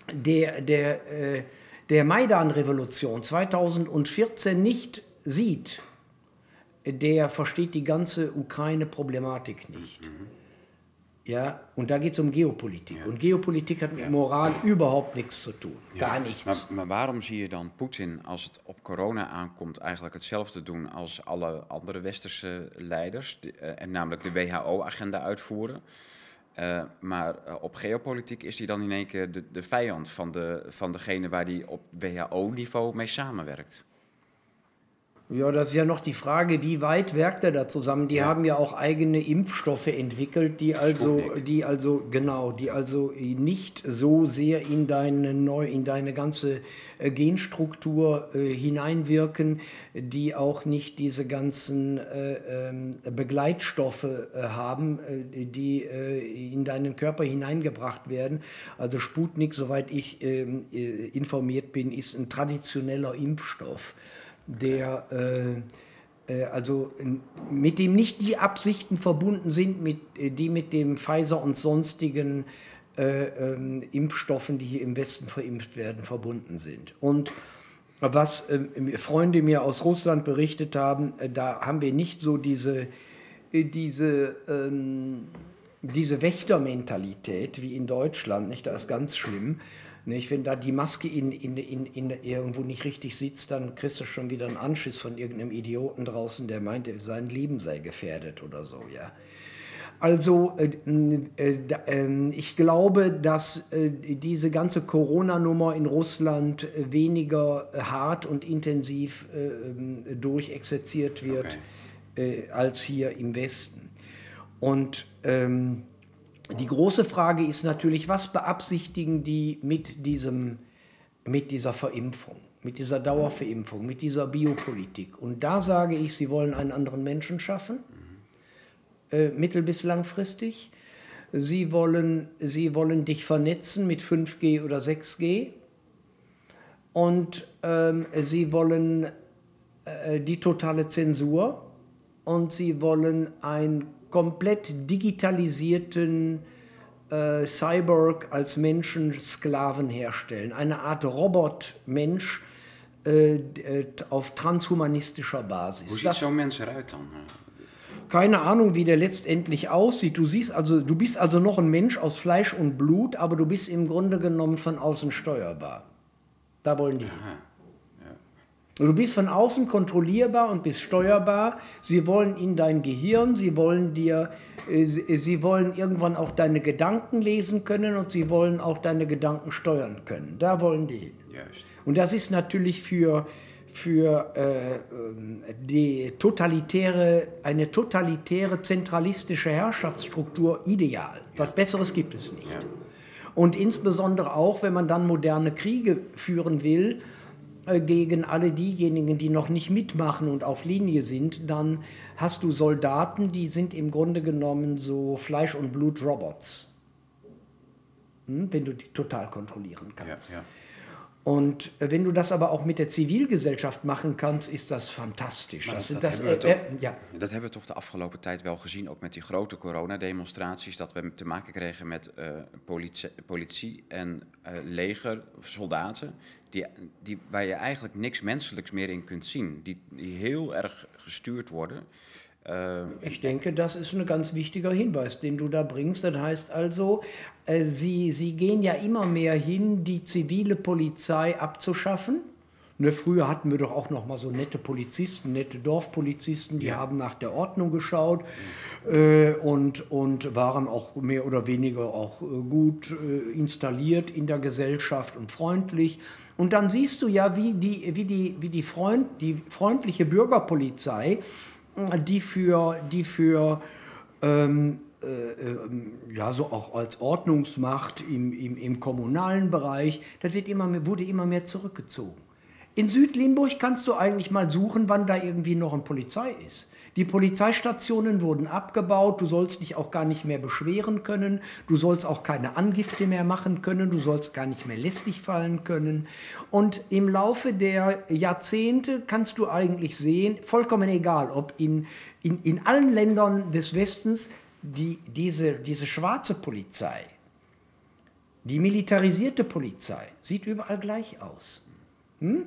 der, der, äh, der Maidan-Revolution 2014 nicht sieht, der versteht die ganze Ukraine-Problematik nicht. Ja, und da geht es um Geopolitik. Und Geopolitik hat mit Moral überhaupt nichts zu tun. Gar nichts. Maar, maar waarom zie je dan Poetin, als het op corona aankomt, eigenlijk hetzelfde doen als alle andere westerse leiders, eh, en namelijk de WHO-agenda uitvoeren? Eh, maar eh, op geopolitiek is hij dan in één keer de, de vijand van, de, van degene waar hij op WHO-niveau mee samenwerkt. Ja, das ist ja noch die Frage, wie weit werkt er da zusammen? Die haben ja auch eigene Impfstoffe entwickelt, die also, Sputnik. die also genau, die also nicht so sehr in deine neu, in deine ganze äh, Genstruktur äh, hineinwirken, die auch nicht diese ganzen äh, ähm, Begleitstoffe äh, haben, äh, die äh, in deinen Körper hineingebracht werden. Also Sputnik, soweit ich ähm, äh, informiert bin, ist ein traditioneller Impfstoff der äh, äh, also mit dem nicht die Absichten verbunden sind, mit, äh, die mit dem Pfizer und sonstigen äh, ähm, Impfstoffen, die hier im Westen verimpft werden, verbunden sind. Und was äh, Freunde mir aus Russland berichtet haben, äh, da haben wir nicht so diese, diese, ähm, diese Wächtermentalität wie in Deutschland, nicht? Das ist ganz schlimm. Nicht? Wenn da die Maske in, in, in, in irgendwo nicht richtig sitzt, dann kriegst du schon wieder einen Anschiss von irgendeinem Idioten draußen, der meint, sein Leben sei gefährdet oder so, ja. Also äh, äh, ähm, ich glaube, dass äh, diese ganze Corona-Nummer in Russland äh, weniger äh, hart und intensiv äh, ähm, durchexerziert wird äh, als hier im Westen. Und ähm, die große Frage ist natürlich, was beabsichtigen die mit, diesem, mit dieser Verimpfung, mit dieser Dauerverimpfung, mit dieser Biopolitik? Und da sage ich, sie wollen einen anderen Menschen schaffen, äh, mittel- bis langfristig. Sie wollen, sie wollen dich vernetzen mit 5G oder 6G. Und ähm, sie wollen äh, die totale Zensur und sie wollen einen komplett digitalisierten äh, Cyborg als Menschensklaven herstellen. Eine Art Robotmensch äh, äh, auf transhumanistischer Basis. Hoe ziet zo'n mens eruit dan? Keine Ahnung, wie der letztendlich aussieht. Du siehst also, du bist also noch ein Mensch aus Fleisch und Blut, aber du bist im Grunde genommen von außen steuerbar. Da wollen die hin. Du bist von außen kontrollierbar und bist steuerbar. Sie wollen in dein Gehirn, sie wollen dir, äh, sie wollen irgendwann auch deine Gedanken lesen können und sie wollen auch deine Gedanken steuern können. Da wollen die hin. Juist. Und das ist natürlich für, für äh, die totalitäre, eine totalitäre zentralistische Herrschaftsstruktur ideal. Was Besseres gibt es nicht. Ja. Und insbesondere auch, wenn man dann moderne Kriege führen will, gegen alle diejenigen, die noch nicht mitmachen und auf Linie sind, dann hast du Soldaten, die sind im Grunde genommen so Fleisch- und Blut-Robots. Hm, wenn du die total kontrollieren Ja, kannst. ja. Und äh, wenn du das aber auch mit der Zivilgesellschaft machen kannst, ist das fantastisch. Dat, dat hebben we äh, toch, äh, ja. dat hebben we toch de afgelopen tijd wel gezien, ook met die grote coronademonstraties, dat we te maken kregen met eh, politie, politie en eh, leger, soldaten, die, die, waar je eigenlijk niks menselijks meer in kunt zien, die, die heel erg gestuurd worden. Eh, Ich denke, das ist ein ganz wichtiger Hinweis, den du da bringst. Das heißt also, äh, sie, sie gehen ja immer mehr hin, die zivile Polizei abzuschaffen. Ne, früher hatten wir doch auch noch mal so nette Polizisten, nette Dorfpolizisten, die haben nach der Ordnung geschaut äh, und, und waren auch mehr oder weniger auch äh, gut äh, installiert in der Gesellschaft und freundlich. Und dann siehst du ja, wie die, wie die, wie die, Freund, die freundliche Bürgerpolizei die für, die für ähm, äh, ähm, ja, so auch als Ordnungsmacht im, im, im kommunalen Bereich, das wird immer mehr, wurde immer mehr zurückgezogen. In Südlimburg kannst du eigentlich mal suchen, wann da irgendwie noch eine Polizei ist. Die Polizeistationen wurden abgebaut, du sollst dich auch gar nicht mehr beschweren können, du sollst auch keine Angifte mehr machen können, du sollst gar nicht mehr lästig fallen können. Und im Laufe der Jahrzehnte kannst du eigentlich sehen, vollkommen egal, ob in, in, in allen Ländern des Westens die, diese, diese schwarze Polizei, die militarisierte Polizei, sieht überall gleich aus. Hm?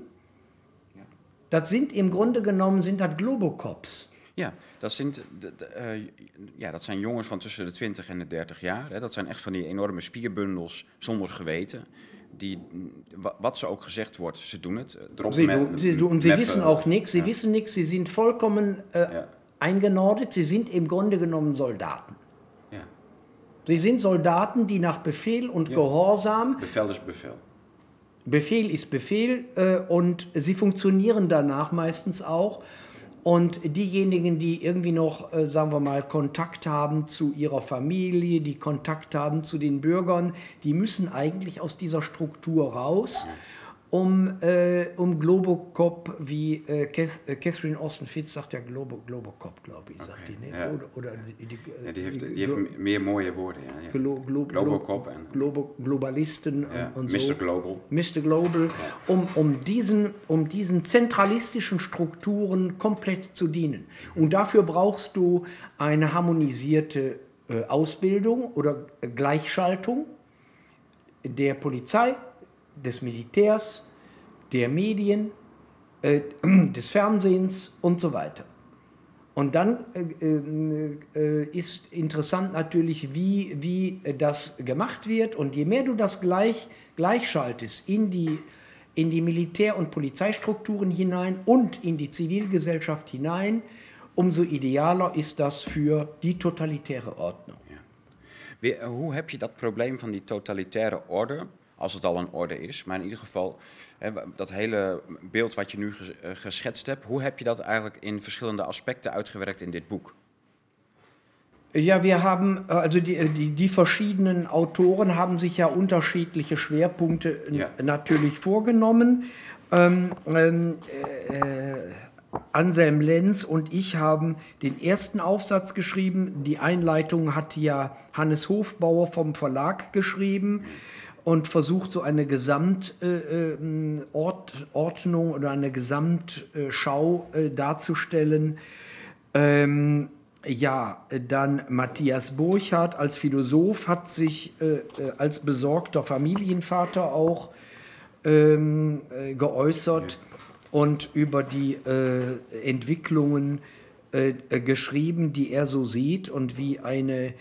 Das sind im Grunde genommen sind das Globocops. Ja, dat, zijn, d- d- eh, ja, dat zijn jongens van tussen de 20 en de 30 jaar. Hè. Dat zijn echt van die enorme spierbundels zonder geweten. Die, wa- wat ze ook gezegd wordt, ze doen het. Erop Sie, du, sie, und sie wissen auch nichts, sie Ja. wissen nichts, sie sind vollkommen äh, Ja. eingenordet, sie sind im Grunde genommen Soldaten. Ja. Sie sind Soldaten, die nach Befehl und Gehorsam, Bevel is bevel. Befehl ist Befehl äh, und sie funktionieren danach meistens auch. Und diejenigen, die irgendwie noch, äh, sagen wir mal, Kontakt haben zu ihrer Familie, die Kontakt haben zu den Bürgern, die müssen eigentlich aus dieser Struktur raus, um, äh, um Globocop, wie äh, äh, Catherine Austin Fitz sagt ja Globo, Globocop, glaube ich, sagt Okay, die. Ne? ja. Oder, oder die, die, Ja, die heeft, die- heeft meer mooie woorden. Ja, ja. Glo, Glo, Globocop en Globo, Globalisten ja, und, und Mr. so. Global. Mr. Global, um, um, diesen, um diesen zentralistischen Strukturen komplett zu dienen. Und dafür brauchst du eine harmonisierte äh, Ausbildung oder äh, Gleichschaltung der Polizei, des Militärs, der Medien, äh, [CLEARS THROAT] des Fernsehens und so weiter. Und dann äh, äh, äh, ist interessant natürlich, wie, wie das gemacht wird. Und je mehr du das gleich, gleichschaltest in die, in die Militär- und Polizeistrukturen hinein und in die Zivilgesellschaft hinein, umso idealer ist das für die totalitäre Ordnung. Weer, eh, hoe heb je dat probleem van die totalitaire orde, als het al een orde is, maar in ieder geval hè, dat hele beeld wat je nu eh, geschetst hebt, hoe heb je dat eigenlijk in verschillende aspecten uitgewerkt in dit boek? Ja, wir haben, also die, die, die, verschiedenen Autoren haben sich ja unterschiedliche Schwerpunkte ja. natürlich vorgenommen. Ähm, ähm, äh, Anselm Lenz und ich haben den ersten Aufsatz geschrieben. Die Einleitung hat ja Hannes Hofbauer vom Verlag geschrieben und versucht so eine Gesamtordnung äh, oder eine Gesamtschau äh, darzustellen. Ähm, ja, dann Matthias Burchardt als Philosoph hat sich äh, äh als besorgter Familienvater auch ähm, äh, geäußert ja. und über die äh, Entwicklungen äh, geschrieben, die er so sieht und wie eine,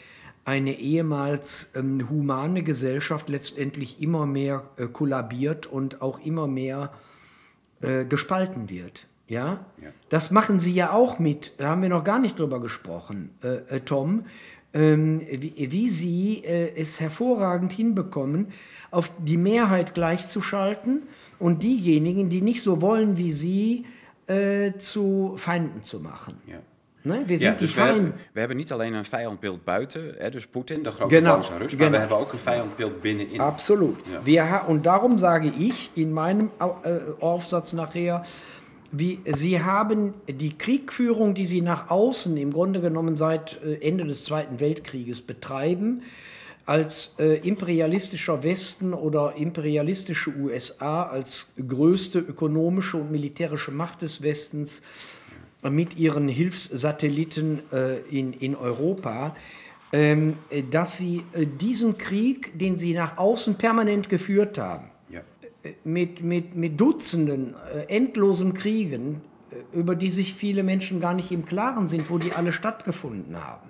eine ehemals ähm, humane Gesellschaft letztendlich immer mehr äh, kollabiert und auch immer mehr gespalten wird. Ja? ja? Das machen Sie ja auch mit, da haben wir noch gar nicht drüber gesprochen, äh, äh, Tom, ähm, wie, wie, Sie äh, es hervorragend hinbekommen, auf die Mehrheit gleichzuschalten und diejenigen, die nicht so wollen wie Sie, äh, zu Feinden zu machen. Ja. Nee, we ja, dus we, hebben, we hebben niet alleen een vijandbeeld buiten, hè, dus Poetin, de grote genau, Rus, maar genau. we hebben ook een vijandbeeld binnenin. Absolut. Ja. Wir, und darum sage ich in meinem äh, Aufsatz nachher, wie, Sie haben die Kriegführung, die Sie nach außen im Grunde genommen seit äh, Ende des Zweiten Weltkrieges betreiben, als äh, imperialistischer Westen oder imperialistische USA als größte ökonomische und militärische Macht des Westens mit ihren Hilfssatelliten äh, in, in Europa, ähm, dass sie äh, diesen Krieg, den sie nach außen permanent geführt haben, mit, mit, mit Dutzenden äh, endlosen Kriegen, äh, über die sich viele Menschen gar nicht im Klaren sind, wo die alle stattgefunden haben.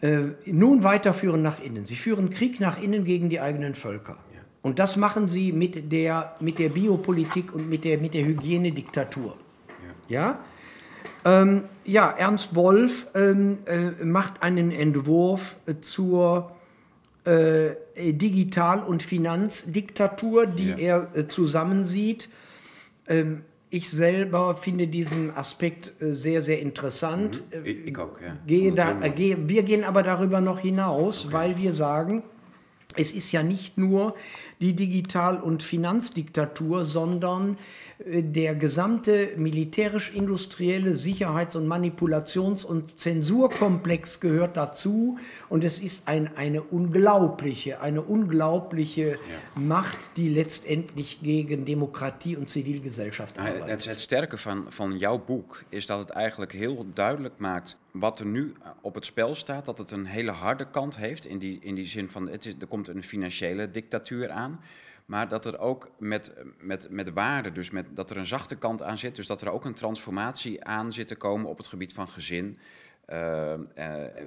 Äh, nun weiterführen nach innen. Sie führen Krieg nach innen gegen die eigenen Völker. Ja. Und das machen sie mit der, mit der Biopolitik und mit der, mit der Hygienediktatur. Ja? Ähm, ja Ernst Wolf ähm, äh, macht einen Entwurf äh, zur äh, Digital- und Finanzdiktatur, die ja. er äh, zusammensieht. Ähm, ich selber finde diesen Aspekt äh, sehr, sehr interessant. Mhm. Ich, ich auch, ja. Gehe da, äh, gehe, wir gehen aber darüber noch hinaus, okay. weil wir sagen, es ist ja nicht nur die Digital- und Finanzdiktatur, sondern äh, der gesamte militärisch-industrielle Sicherheits- und Manipulations- und Zensurkomplex gehört dazu. Und es ist ein, eine unglaubliche, eine unglaubliche ja. Macht, die letztendlich gegen Demokratie und Zivilgesellschaft arbeitet. Het, het sterke van, van jouw boek is dat het eigenlijk heel duidelijk maakt wat er nu op het spel staat. Dat het een hele harde kant heeft. In die, in die zin van, het er komt een financiële dictatuur aan. Maar dat er ook met, met, met waarde, dus met, dat er een zachte kant aan zit. Dus dat er ook een transformatie aan zit te komen op het gebied van gezin. Uh,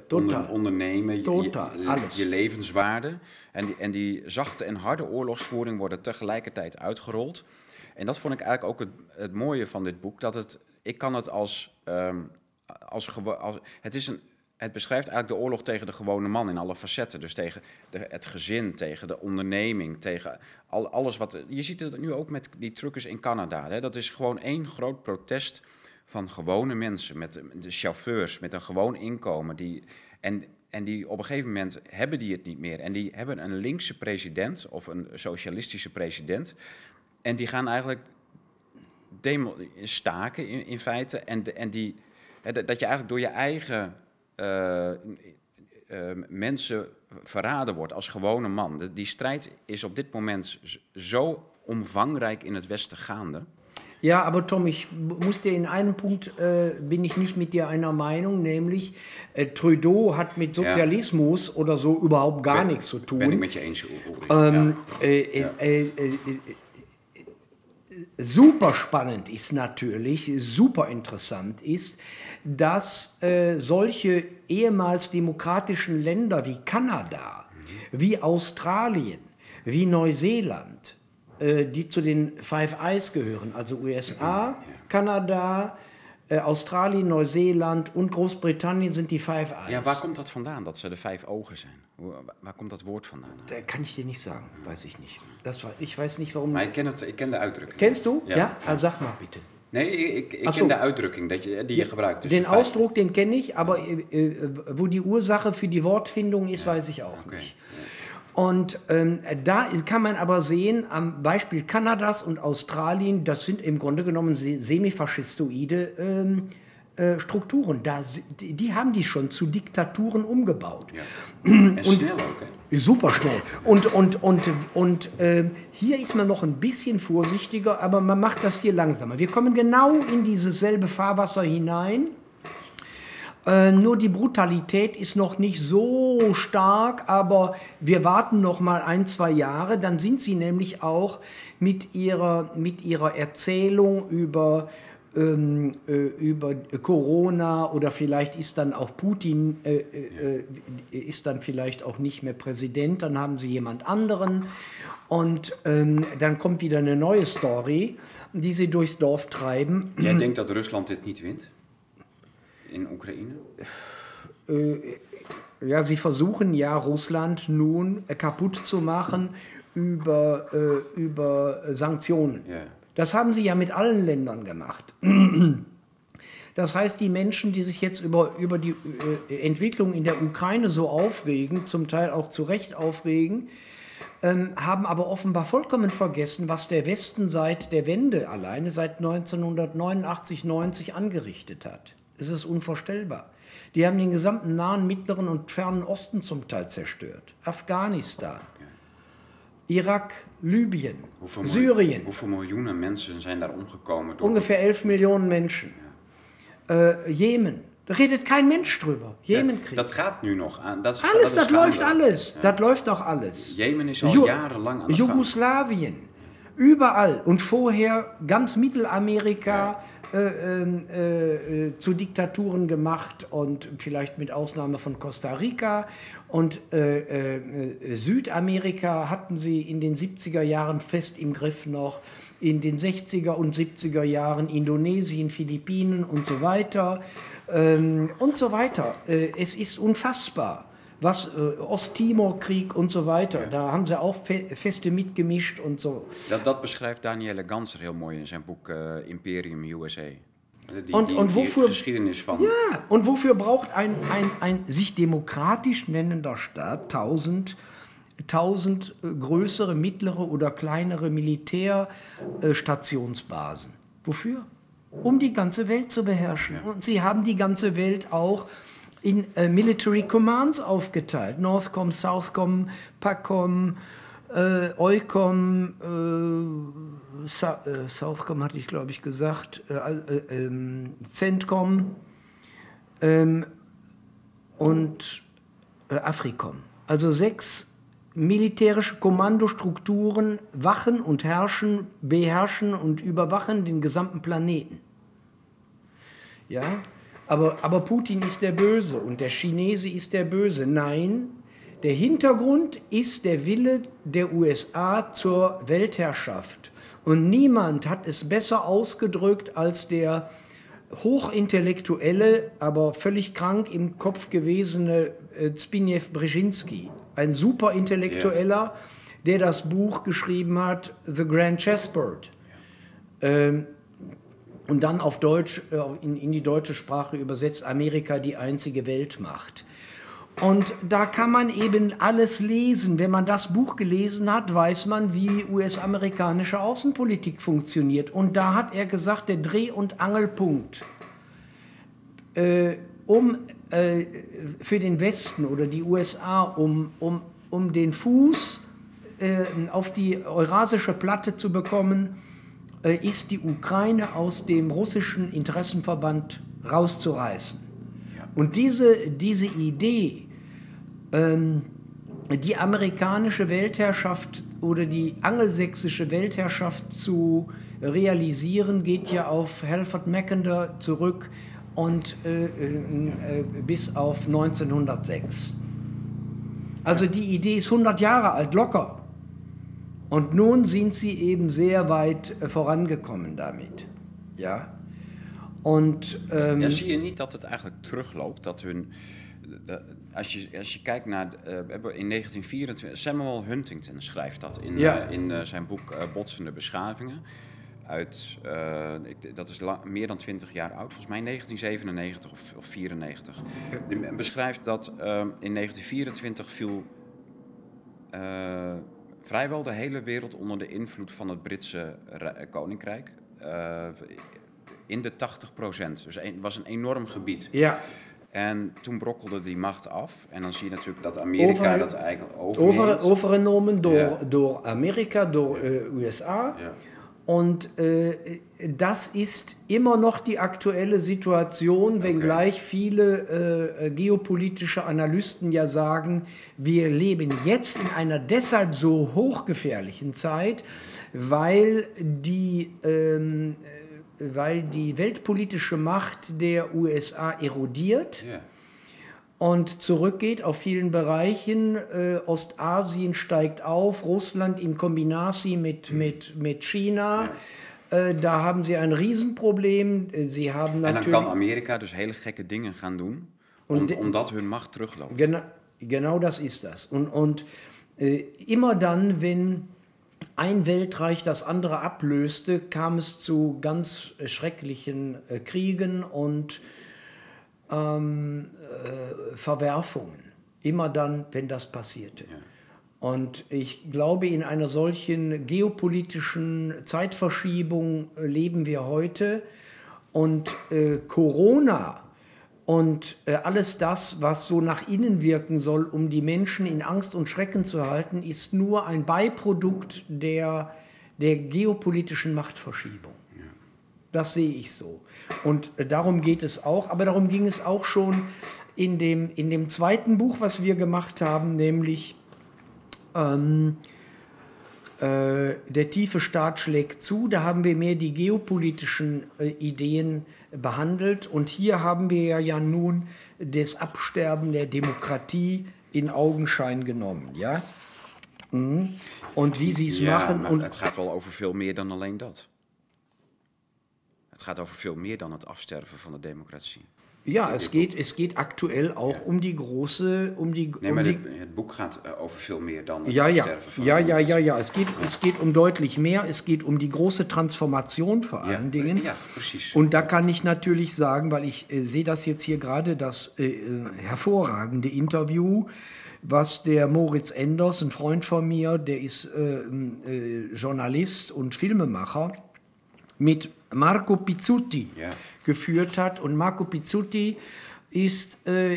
onder, ondernemen, Totaal, je, je, levenswaarde. En die, en die zachte en harde oorlogsvoering worden tegelijkertijd uitgerold. En dat vond ik eigenlijk ook het, het mooie van dit boek. Dat het, ik kan het als, um, als, als het is een het beschrijft eigenlijk de oorlog tegen de gewone man in alle facetten. Dus tegen de, het gezin, tegen de onderneming, tegen al, alles wat. Je ziet het nu ook met die truckers in Canada. Hè. Dat is gewoon één groot protest van gewone mensen, met de, chauffeurs, met een gewoon inkomen. Die, en, en die op een gegeven moment hebben die het niet meer. En die hebben een linkse president of een socialistische president. En die gaan eigenlijk demo, staken in, in feite. En, en die, dat je eigenlijk door je eigen uh, mensen verraden wordt als gewone man. die strijd is op dit moment zo omvangrijk in het Westen gaande. Ja, aber Tom, ich muss dir in einem Punkt, äh, bin ich nicht mit dir einer Meinung, nämlich äh, Trudeau hat mit Sozialismus ja. oder so überhaupt gar ben, nichts zu tun. Ben ich mit dir eens, ähm, ja. äh. Äh, äh, super spannend ist natürlich, super interessant ist, dass äh, solche ehemals demokratischen Länder wie Kanada, wie Australien, wie Neuseeland, äh, die zu den Five Eyes gehören, also USA. Kanada, äh, Australien, Neuseeland und Großbritannien sind die Five Eyes. Ja, waar kommt das vandaan, dat ze de vijf ogen zijn? Waar komt dat woord vandaan? Kann ich dir nicht sagen, weiß ich nicht. Das war, ich weiß nicht, warum... Maar ik ken, het, ik ken de uitdrukking. Kennst du? Ja, ja? Also sag mal bitte. Nee, ik, ik ken de uitdrukking dat je, die je gebruikt. Dus den Ausdruck, den kenne ich, aber äh, äh, wo die Ursache für die Wortfindung ist, weiß ich auch Oké. nicht. Und ähm, da kann man aber sehen, am Beispiel Kanadas und Australien, das sind im Grunde genommen se- semifaschistoide ähm, äh, Strukturen. Da, die, die haben die schon zu Diktaturen umgebaut. Ja. En snel ook, hè? Super schnell. Und, und, und, und ähm, hier ist man noch ein bisschen vorsichtiger, aber man macht das hier langsamer. Wir kommen genau in dieses selbe Fahrwasser hinein. Äh, nur die Brutalität ist noch nicht so stark, aber wir warten noch mal ein, zwei Jahre. Dann sind sie nämlich auch mit ihrer, mit ihrer Erzählung über, ähm, äh, über Corona oder vielleicht ist dann auch Putin, äh, äh, äh, ist dann vielleicht auch nicht mehr Präsident, dann haben sie jemand anderen. Und ähm, dann kommt wieder eine neue Story, die sie durchs Dorf treiben. Jij denkt dat Rusland dit niet wint? In Oekraïne? Ja, sie versuchen ja Russland nun äh, kaputt zu machen über, äh, über Sanktionen. Ja. Das haben sie ja mit allen Ländern gemacht. Das heißt, die Menschen, die sich jetzt über, über die äh, Entwicklung in der Ukraine so aufregen, zum Teil auch zu Recht aufregen, ähm, haben aber offenbar vollkommen vergessen, was der Westen seit der Wende alleine seit 1989, 90 angerichtet hat. Es ist unvorstellbar. Die haben den gesamten nahen, mittleren und fernen Osten zum Teil zerstört. Afghanistan, Irak, Libyen, Hoeveel Syrien. Hoeveel miljoenen mensen zijn daar omgekomen door... Ungefähr 11 Millionen Menschen. Äh, Jemen. Da redet kein Mensch drüber. Ja, Jemenkrieg. dat gaat nu nog aan. Dat is, alles, das gaande. läuft alles. Das läuft doch alles. Jemen is al Ju- jarenlang aan de gang. Jugoslawien. Überall. Und vorher ganz Mittelamerika äh, ähm, äh, äh, zu Diktaturen gemacht und vielleicht mit Ausnahme von Costa Rica. Und äh, äh, Südamerika hatten sie in den 70er Jahren fest im Griff noch. In den 60er und 70er Jahren Indonesien, Philippinen und so weiter. Ähm, und so weiter. Äh, es ist unfassbar was äh, Osttimor-Krieg und so weiter. Da haben sie auch fe Feste mitgemischt und so. Dat, dat beschrijft Danielle Ganser heel mooi in zijn boek eh, Imperium USA. Die, Und- die, und wofür- geschiedenis van... Ja, und wofür braucht ein, ein, ein sich demokratisch nennender Staat tausend, tausend äh, größere, mittlere oder kleinere Militärstationsbasen? Wofür? Um die ganze Welt zu beherrschen. Und sie haben die ganze Welt auch in äh, Military Commands aufgeteilt. Northcom, Southcom, PACOM, äh, EUCOM, äh, Sa äh, Southcom hatte ich glaube ich gesagt, äh, äh, ähm, CENTCOM ähm, und äh, Africom. Also sechs militärische Kommandostrukturen wachen und herrschen, beherrschen und überwachen den gesamten Planeten. Ja, aber, aber Putin ist der Böse und der Chinese ist der Böse. Nein, der Hintergrund ist der Wille der USA zur Weltherrschaft. Und niemand hat es besser ausgedrückt als der hochintellektuelle, aber völlig krank im Kopf gewesene äh, Zbigniew Brzezinski. Ein superintellektueller, der das Buch geschrieben hat, The Grand Chessboard. Ähm, und dann auf Deutsch, äh, in, in die deutsche Sprache übersetzt, Amerika die einzige Weltmacht. Und da kann man eben alles lesen. Wenn man das Buch gelesen hat, weiß man, wie US-amerikanische Außenpolitik funktioniert. Und da hat er gesagt, der Dreh- und Angelpunkt, äh, um äh, für den Westen oder die USA, um, um, um den Fuß äh, auf die eurasische Platte zu bekommen, ist die Ukraine aus dem russischen Interessenverband rauszureißen. Und diese, diese Idee, ähm, die amerikanische Weltherrschaft oder die angelsächsische Weltherrschaft zu realisieren, geht ja auf Halford Mackinder zurück und äh, äh, äh, bis auf 1906. Also die Idee ist 100 Jahre alt, locker. Und nun sind sie eben sehr weit äh, vorangekommen damit. Ja. Und ähm, Ja, zie je niet dat het eigenlijk terugloopt? Dat hun, als, je, als je kijkt naar, eh, we hebben in 1924, Samuel Huntington schrijft dat in, Ja. eh, in eh, zijn boek Botsende Beschavingen. uit, uh, ik, dat is meer dan 20 jaar oud, volgens mij 1997 of, of 94. Die beschrijft dat uh, in 1924 viel uh, vrijwel de hele wereld onder de invloed van het Britse koninkrijk. in de 80 procent. Dus het was een enorm gebied. Ja. En toen brokkelde die macht af. En dan zie je natuurlijk dat Amerika over, dat eigenlijk overneemt. Over, overgenomen door, ja. door Amerika, door ja. uh, USA. Ja. Und äh, das ist immer noch die aktuelle Situation, wenngleich okay. viele äh, geopolitische Analysten ja sagen, wir leben jetzt in einer deshalb so hochgefährlichen Zeit, weil die, ähm, weil die weltpolitische Macht der USA erodiert. Yeah und zurückgeht auf vielen Bereichen. Äh, Ostasien steigt auf, Russland in Kombination mit, mhm. mit, mit China. Äh, da haben sie ein Riesenproblem. Äh, sie haben natürlich, en dan kan Amerika dus hele gekke dingen gaan doen, om, omdat hun Macht terugläuft. Genau, genau das ist das. Und, und äh, immer dann, wenn ein Weltreich das andere ablöste, kam es zu ganz schrecklichen äh, Kriegen und ähm, äh, Verwerfungen. Immer dann, wenn das passierte. Ja. Und ich glaube, in einer solchen geopolitischen Zeitverschiebung äh, leben wir heute. Und äh, Corona und äh, alles das, was so nach innen wirken soll, um die Menschen in Angst und Schrecken zu halten, ist nur ein Beiprodukt der, der geopolitischen Machtverschiebung. Das sehe ich so. Und äh, darum geht es auch. Aber darum ging es auch schon in dem, in dem zweiten Buch, was wir gemacht haben, nämlich ähm, äh, Der tiefe Staat schlägt zu. Da haben wir mehr die geopolitischen äh, Ideen behandelt. Und hier haben wir ja nun das Absterben der Demokratie in Augenschein genommen. Ja? Mhm. Und wie sie es ja, machen. Und het gaat wel over veel meer dan alleen dat. Het gaat over veel meer dan het afsterven van de democratie. Ja, es geht, es geht aktuell auch ja. um die große, um die. Nee, um maar die, het boek gaat uh, over veel meer dan het ja, afsterven van ja, ja, ja, ja. Es geht, ja. es geht um deutlich mehr. Es geht um die große Transformation vor allen ja. Dingen. Ja, precies. Und da kann ich natürlich sagen, weil ich äh, sehe das jetzt hier gerade, das äh, äh, hervorragende Interview, was der Moritz Enders, ein Freund von mir, der ist äh Journalist und Filmemacher mit Marco Pizzuti ja. geführt hat. Und Marco Pizzuti ist äh,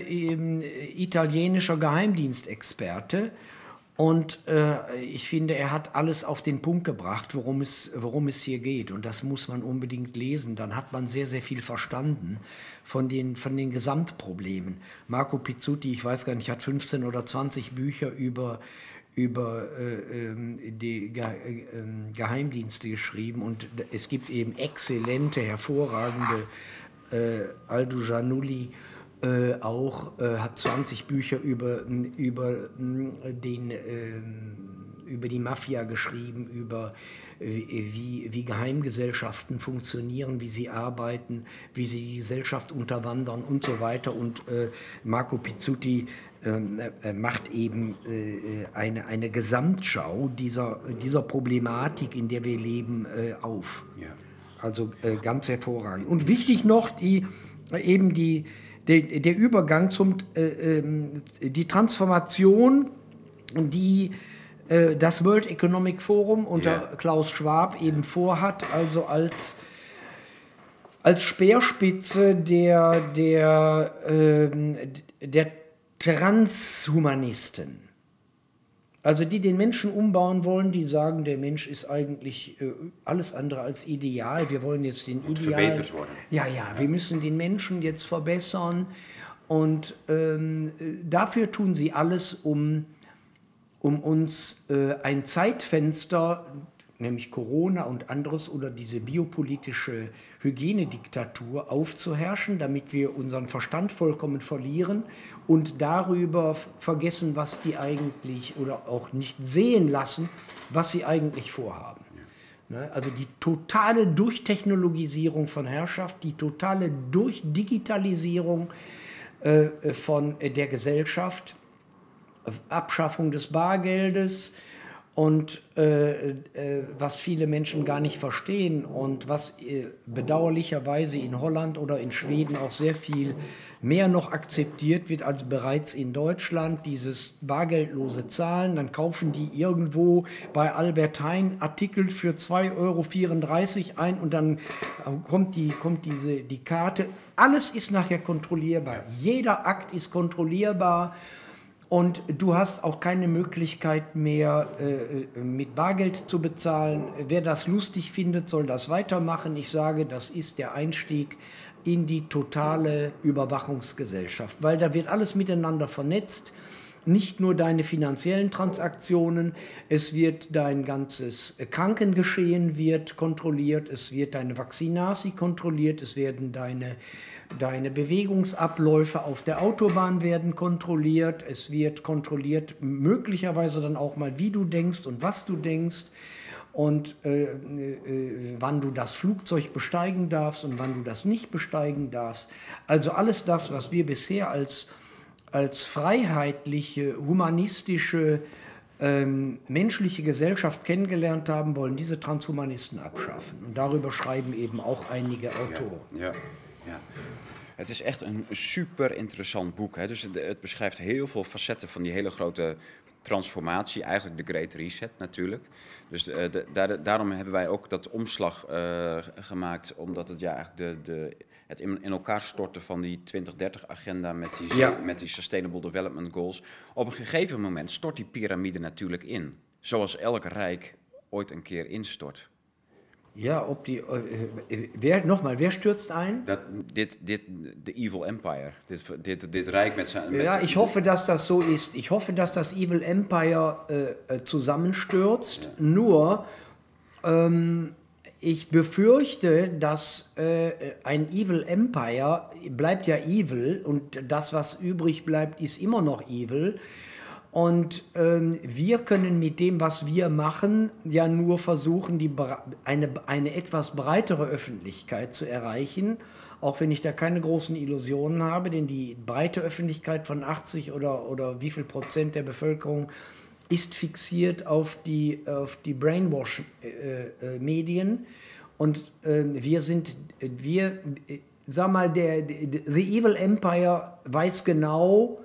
italienischer Geheimdienstexperte. Und äh, ich finde, er hat alles auf den Punkt gebracht, worum es, worum es hier geht. Und das muss man unbedingt lesen. Dann hat man sehr, sehr viel verstanden von den, von den Gesamtproblemen. Marco Pizzuti, ich weiß gar nicht, hat 15 oder 20 Bücher über über äh, ähm, die Ge äh, Geheimdienste geschrieben und es gibt eben exzellente, hervorragende äh, Aldo Giannulli äh, auch äh, hat 20 Bücher über, über, den, ähm, über die Mafia geschrieben, über wie, wie Geheimgesellschaften funktionieren, wie sie arbeiten, wie sie die Gesellschaft unterwandern und so weiter. Und äh, Marco Pizzuti ähm, macht eben äh, eine, eine Gesamtschau dieser, dieser Problematik, in der wir leben, äh, auf. Ja. Also ganz hervorragend. Und wichtig noch, die, eben die, der, der Übergang zum, ähm, die Transformation, die das World Economic Forum unter yeah. Klaus Schwab eben vorhat, also als, als Speerspitze der, der, ähm, der Transhumanisten. Also die den Menschen umbauen wollen, die sagen, der Mensch ist eigentlich äh, alles andere als ideal. Wir wollen jetzt den und Ideal. Worden. Ja, ja, wir müssen den Menschen jetzt verbessern. Und ähm, dafür tun sie alles, um, um uns äh, ein Zeitfenster, nämlich Corona und anderes oder diese biopolitische Hygienediktatur aufzuherrschen, damit wir unseren Verstand vollkommen verlieren und darüber vergessen, was die eigentlich oder auch nicht sehen lassen, was sie eigentlich vorhaben. Ne, also die totale Durchtechnologisierung von Herrschaft, die totale Durchdigitalisierung äh, von der Gesellschaft, Abschaffung des Bargeldes und äh, äh, was viele Menschen gar nicht verstehen und was äh, bedauerlicherweise in Holland oder in Schweden auch sehr viel mehr noch akzeptiert wird als bereits in Deutschland, dieses bargeldlose Zahlen. Dann kaufen die irgendwo bei Albert Hein Artikel für 2,34 Euro ein und dann kommt, die, kommt diese, die Karte. Alles ist nachher kontrollierbar. Jeder Akt ist kontrollierbar. Und du hast auch keine Möglichkeit mehr, äh, mit Bargeld zu bezahlen. Wer das lustig findet, soll das weitermachen. Ich sage, das ist der Einstieg in die totale Überwachungsgesellschaft, weil da wird alles miteinander vernetzt. Nicht nur deine finanziellen Transaktionen, es wird dein ganzes Krankengeschehen wird kontrolliert, es wird deine Vaccinasi kontrolliert, es werden deine, deine Bewegungsabläufe auf der Autobahn werden kontrolliert, es wird kontrolliert möglicherweise dann auch mal, wie du denkst und was du denkst und äh, äh, wann du das Flugzeug besteigen darfst und wann du das nicht besteigen darfst. Also alles das, was wir bisher als, als freiheitliche, humanistische, ähm, menschliche Gesellschaft kennengelernt haben, wollen diese Transhumanisten abschaffen. Und darüber schreiben eben auch einige Autoren. Ja, ja, ja. Het is echt een super interessant boek. Hè? Dus het, het, beschrijft heel veel facetten van die hele grote transformatie, eigenlijk de Great Reset natuurlijk. Dus de, daar, daarom hebben wij ook dat omslag uh, gemaakt, omdat het ja, eigenlijk de, de, het in, in elkaar storten van die 2030-agenda met, die, ja. met die Sustainable Development Goals. Op een gegeven moment stort die piramide natuurlijk in. Zoals elk rijk ooit een keer instort. Ja, ob die. Äh, wer, nochmal, wer stürzt ein? Dat, dit, dit, de Evil Empire. Dit, dit, dit Reich mit, mit Ja, ich hoffe, dass das so ist. Ich hoffe, dass das Evil Empire äh, äh, zusammenstürzt. Ja. Nur, ähm, ich befürchte, dass äh, ein Evil Empire bleibt ja evil und das, was übrig bleibt, ist immer noch evil. Und ähm, wir können mit dem, was wir machen, ja nur versuchen, die, eine, eine etwas breitere Öffentlichkeit zu erreichen, auch wenn ich da keine großen Illusionen habe, denn die breite Öffentlichkeit von 80 oder, oder wie viel Prozent der Bevölkerung ist fixiert auf die, auf die Brainwash-Medien. Äh, äh, Und äh, wir sind, wir, sag mal, der, The Evil Empire weiß genau,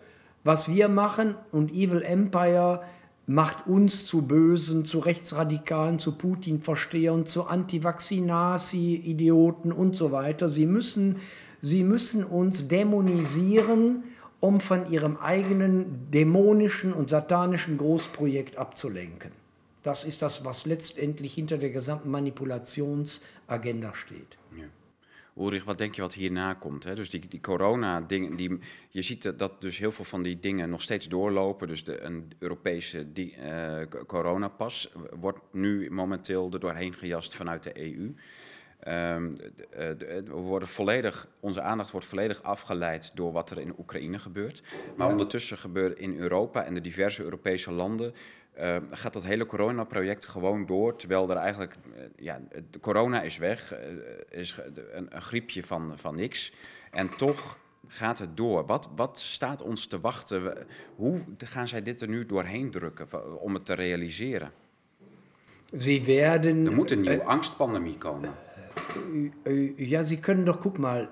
was wir machen und Evil Empire macht uns zu Bösen, zu Rechtsradikalen, zu Putin-Verstehern, zu Anti-Vaccinasi-Idioten und so weiter. Sie müssen, sie müssen uns dämonisieren, um von ihrem eigenen dämonischen und satanischen Großprojekt abzulenken. Das ist das, was letztendlich hinter der gesamten Manipulationsagenda steht. Ulrich, wat denk je wat hierna komt? Hè? Dus die, die corona-dingen, die, je ziet dat dus heel veel van die dingen nog steeds doorlopen. Dus de, een Europese die, uh, coronapas wordt nu momenteel er doorheen gejast vanuit de EU. Um, ehm, de, de, we worden volledig, onze aandacht wordt volledig afgeleid door wat er in Oekraïne gebeurt. Maar ondertussen gebeurt in Europa en de diverse Europese landen uh, gaat dat hele coronaproject gewoon door, terwijl er eigenlijk, uh, ja, de corona is weg, uh, is een, een, griepje van, van niks. En toch gaat het door. Wat, wat staat ons te wachten? Hoe gaan zij dit er nu doorheen drukken om het te realiseren? Sie werden, er moet een nieuwe Angstpandemie komen. Ja, Sie können doch, guck mal,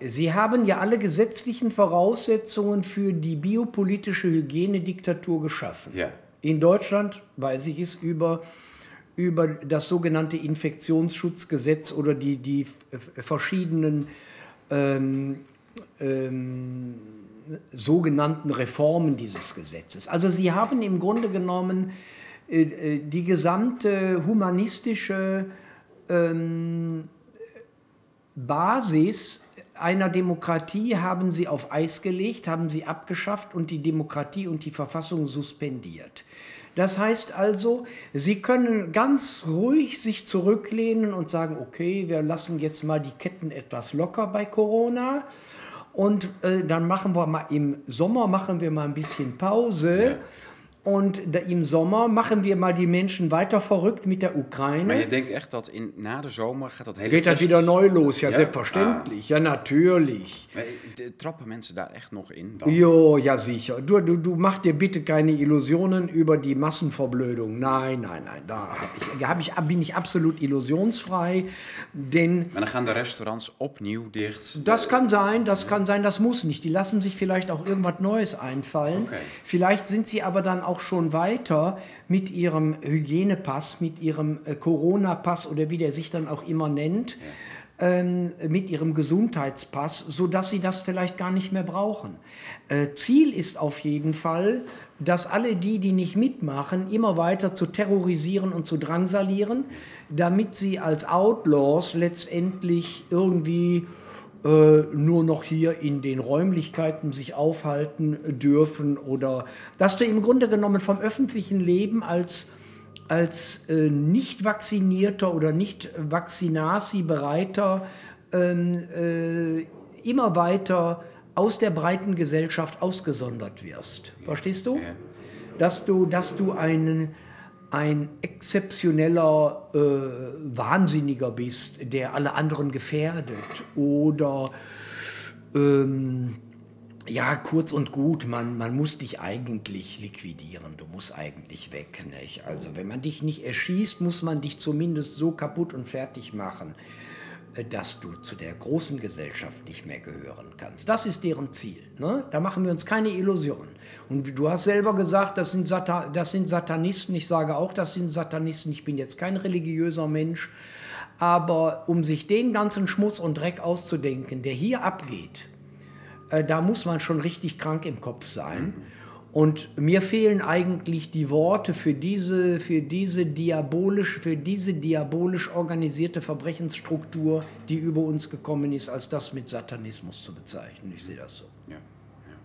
Sie haben ja alle gesetzlichen Voraussetzungen für die biopolitische Hygienediktatur geschaffen. Ja. In Deutschland weiß ich es über, über das sogenannte Infektionsschutzgesetz oder die, die verschiedenen ähm, ähm, sogenannten Reformen dieses Gesetzes. Also sie haben im Grunde genommen äh, äh die gesamte humanistische ähm, Basis einer Demokratie haben sie auf Eis gelegt, haben sie abgeschafft und die Demokratie und die Verfassung suspendiert. Das heißt also, Sie können ganz ruhig sich zurücklehnen und sagen, okay, wir lassen jetzt mal die Ketten etwas locker bei Corona und äh, dann machen wir mal im Sommer machen wir mal ein bisschen Pause. Ja. Und da, im Sommer machen wir mal die Menschen weiter verrückt mit der Ukraine. Maar je denkt echt dat in, na de zomer gaat dat hele Geht das wieder neu los? Ja, Ja? selbstverständlich. Ja, natürlich. Trappen mensen daar echt nog in? Dan? Jo, ja sicher. Du, du, du mach dir bitte keine Illusionen über die Massenverblödung. Nein, nein, nein. Da hab ich, hab ich, bin ich absolut illusionsfrei. Denn Maar dan gaan de restaurants opnieuw dicht. das kann sein, das kann sein, das muss nicht. Die lassen sich vielleicht auch irgendwas Neues einfallen. Okay. Vielleicht sind sie aber dann auch schon weiter mit ihrem Hygienepass, mit ihrem äh, Corona-Pass oder wie der sich dann auch immer nennt. Ähm, mit ihrem Gesundheitspass, sodass sie das vielleicht gar nicht mehr brauchen. Äh, Ziel ist auf jeden Fall, dass alle die, die nicht mitmachen, immer weiter zu terrorisieren und zu drangsalieren, damit sie als Outlaws letztendlich irgendwie nur noch hier in den Räumlichkeiten sich aufhalten dürfen oder dass du im Grunde genommen vom öffentlichen Leben als, als äh, nicht vaccinierter oder nicht vaccinasi-bereiter ähm, äh, immer weiter aus der breiten Gesellschaft ausgesondert wirst. Verstehst du? Dass du, dass du einen, ein exzeptioneller äh, Wahnsinniger bist, der alle anderen gefährdet. Oder ähm, ja, kurz und gut, man, man muss dich eigentlich liquidieren, du musst eigentlich weg. Nicht? Also wenn man dich nicht erschießt, muss man dich zumindest so kaputt und fertig machen, dass du zu der großen Gesellschaft nicht mehr gehören kannst. Das ist deren Ziel. Ne? Da machen wir uns keine Illusionen. Und du hast selber gesagt, das sind, das sind Satanisten. Ich sage auch, das sind Satanisten. Ich bin jetzt kein religiöser Mensch. Aber um sich den ganzen Schmutz und Dreck auszudenken, der hier abgeht, äh, da muss man schon richtig krank im Kopf sein. Und mir fehlen eigentlich die Worte für diese, für diese diabolisch, für diese diabolisch organisierte Verbrechensstruktur, die über uns gekommen ist, als das mit Satanismus zu bezeichnen. Ich sehe das so. Ja, ja.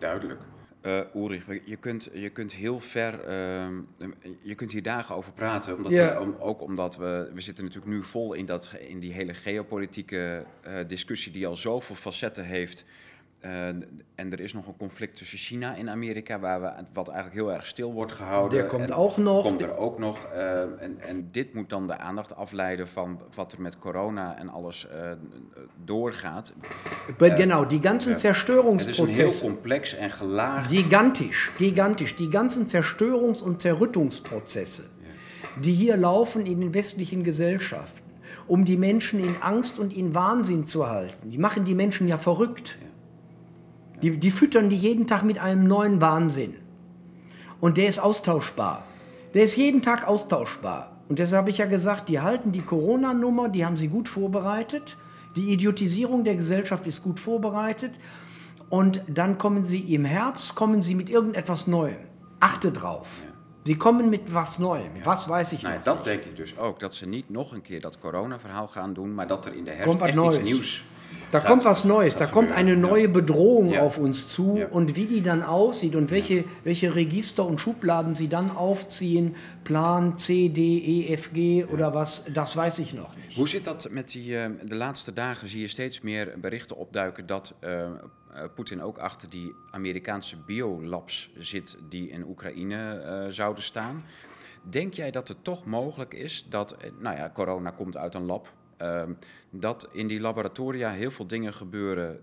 duidelijk. Eh Ulrich, je kunt, je kunt heel ver, ehm, je kunt hier dagen over praten. Omdat Ja. om- ook omdat we, we zitten natuurlijk nu vol in, dat, in die hele geopolitieke eh, discussie die al zoveel facetten heeft. Eh, en er is nog een conflict tussen China en Amerika, waar we, wat eigenlijk heel erg stil wordt gehouden. Der komt En ook nog. Komt er ook nog. eh, en, en dit moet dan de aandacht afleiden van wat er met corona en alles eh, doorgaat. genau, die ganzen Het is heel complex en gelaagd. Gigantisch, gigantisch. Die ganzen Zerstörungs- und Zerrüttungsprozesse, die hier laufen in den westlichen Gesellschaften, um die Menschen in Angst und in Wahnsinn zu halten, die machen die Menschen ja verrückt. Die, die füttern die jeden Tag mit einem neuen Wahnsinn. Und der ist austauschbar. Der ist jeden Tag austauschbar. Und deshalb habe ich ja gesagt, die halten die Corona-Nummer, die haben sie gut vorbereitet. Die Idiotisierung der Gesellschaft ist gut vorbereitet. Und dann kommen sie im Herbst, kommen sie mit irgendetwas Neuem. Achte drauf. Sie kommen mit was Neuem. Was weiß ich Nou, noch. dat denk ik dus ook. Dat ze niet nog een keer dat corona-verhaal gaan doen, maar dat er in de herfst Komt wat echt iets Neues. nieuws Da gaat- kommt was Neues, da kommt gebeuren. eine neue Bedrohung Ja. auf uns zu Ja. und wie die dann aussieht und welche, welche Register und Schubladen sie dann aufziehen, Plan C, D, E, F, G oder was, das weiß ich noch nicht. Hoe zit dat met die... eh, de laatste dagen zie je steeds meer berichten opduiken dat eh, eh, Poetin ook achter die Amerikaanse biolabs zit die in Oekraïne zouden staan. Denk jij dat het toch mogelijk is dat, nou ja, corona komt uit een lab, dat in die laboratoria heel veel dingen gebeuren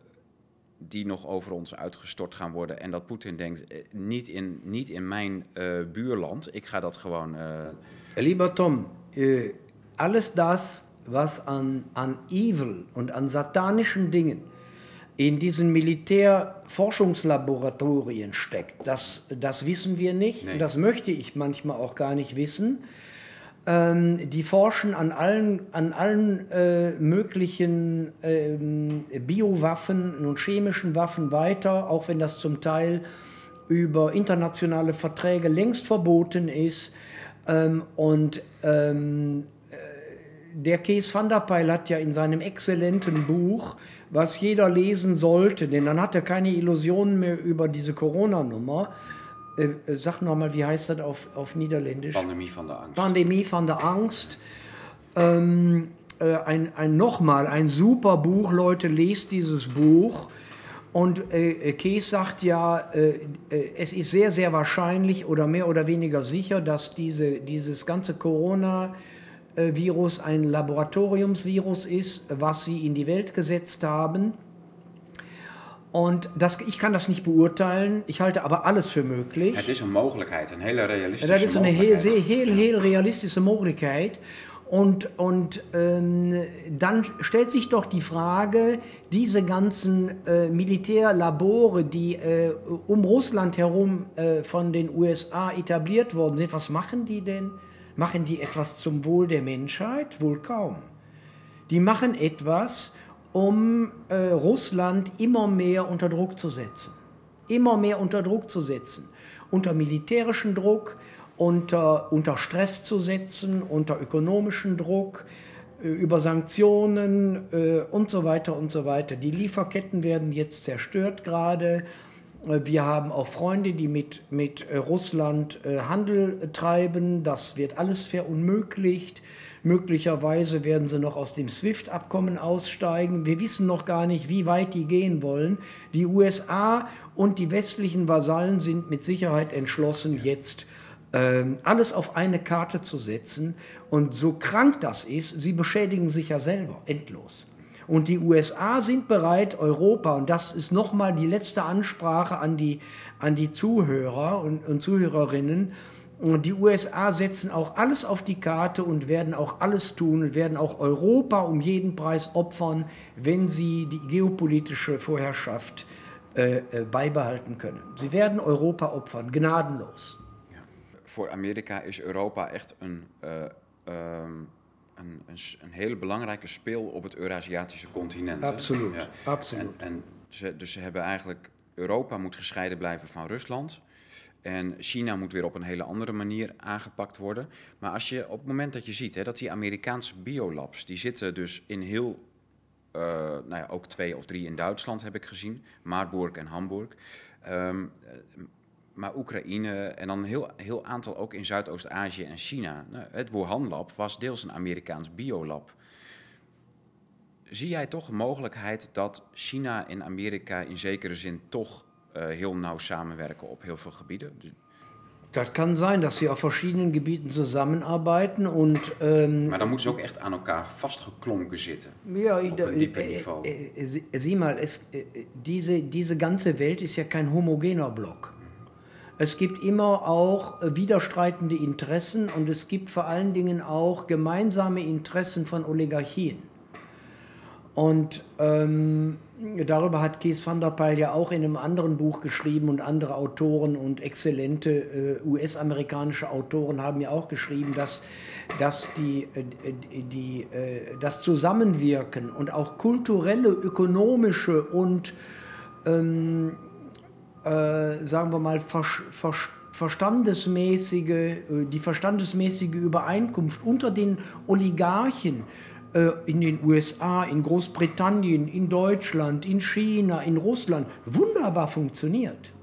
die nog over ons uitgestort gaan worden en dat Poetin denkt, eh, niet in, niet in mijn eh, buurland, ik ga dat gewoon... eh, Lieber Tom, alles das, was an, an Evil und an satanischen Dingen in diesen Militärforschungslaboratorien steckt, das, das wissen wir nicht. Nee. Das möchte ich manchmal auch gar nicht wissen. Ähm, die forschen an allen, an allen äh, möglichen ähm, Biowaffen und chemischen Waffen weiter, auch wenn das zum Teil über internationale Verträge längst verboten ist. Ähm, und ähm, äh, der Kees van der Pijl hat ja in seinem exzellenten Buch, was jeder lesen sollte, denn dann hat er keine Illusionen mehr über diese Corona-Nummer. Äh, äh, sag nochmal, wie heißt das auf, auf Niederländisch? Pandemie van de angst. Pandemie van der Angst. Ähm, äh, ein, ein nochmal, ein super Buch, Leute, lest dieses Buch. Und äh, Kees sagt ja, äh, äh, es ist sehr, sehr wahrscheinlich oder mehr oder weniger sicher, dass diese, dieses ganze Corona-Virus ein Laboratoriumsvirus ist, was sie in die Welt gesetzt haben. Und das, ich kann das nicht beurteilen, ich halte aber alles für möglich. Het is een mogelijkheid, een hele realistische Dat is een heel, mogelijkheid. heel, heel, heel realistische Möglichkeit. Und, und ähm, dann stellt sich doch die Frage, diese ganzen äh, Militärlabore, die äh, um Russland herum äh, von den USA etabliert worden sind, was machen die denn? Machen die etwas zum Wohl der Menschheit? Wohl kaum. Die machen etwas, um äh, Russland immer mehr unter Druck zu setzen. Immer mehr unter Druck zu setzen. Unter militärischen Druck, unter, unter Stress zu setzen, unter ökonomischen Druck, äh, über Sanktionen äh, und so weiter und so weiter. Die Lieferketten werden jetzt zerstört gerade. Äh, Wir haben auch Freunde, die mit, mit äh, Russland äh, Handel treiben. Das wird alles verunmöglicht. Möglicherweise werden sie noch aus dem SWIFT-Abkommen aussteigen. Wir wissen noch gar nicht, wie weit die gehen wollen. Die USA und die westlichen Vasallen sind mit Sicherheit entschlossen, jetzt ähm, alles auf eine Karte zu setzen. Und so krank das ist, sie beschädigen sich ja selber endlos. Und die USA sind bereit, Europa, und das ist nochmal die letzte Ansprache an die, an die Zuhörer und, und Zuhörerinnen, die USA setzen auch alles auf die Karte und werden auch alles tun und werden auch Europa um jeden Preis opfern, wenn sie die geopolitische Vorherrschaft äh, äh, beibehalten können. Sie werden Europa opfern, gnadenlos. Voor Amerika is Europa echt een, eh, ehm, een, een, hele belangrijke speel op het Eurasiatische continent. Absoluut, absoluut. En, en ze, dus ze hebben eigenlijk, Europa moet gescheiden blijven van Rusland. En China moet weer op een hele andere manier aangepakt worden. Maar als je op het moment dat je ziet hè, dat die Amerikaanse biolabs, die zitten dus in heel eh, nou ja, ook twee of drie in Duitsland heb ik gezien, Marburg en Hamburg. Ehm, eh, maar Oekraïne en dan een heel, heel aantal ook in Zuidoost-Azië en China. Nou, het Wuhan Lab was deels een Amerikaans biolab. Zie jij toch een mogelijkheid dat China en Amerika in zekere zin toch heel nauw samenwerken op heel veel gebieden? Das kann sein, dass sie auf verschiedenen Gebieten zusammenarbeiten und ähm, Maar dan moeten ze ook echt aan elkaar vastgeklonken zitten. Ja, Op een dieper Niveau. äh, äh, sie- sieh mal, es, diese, diese ganze Welt ist ja kein homogener Block. Es gibt immer auch widerstreitende Interessen und es gibt vor allen Dingen auch gemeinsame Interessen von Oligarchien. Und ähm, darüber hat Kees van der Pijl ja auch in einem anderen Buch geschrieben und andere Autoren und exzellente äh, US-amerikanische Autoren haben ja auch geschrieben, dass, dass die, äh, die, äh, das Zusammenwirken und auch kulturelle, ökonomische und ähm, äh, sagen wir mal, versch- versch- verstandesmäßige, äh, die verstandesmäßige Übereinkunft unter den Oligarchen äh, in den USA, in Großbritannien, in Deutschland, in China, in Russland wunderbar funktioniert.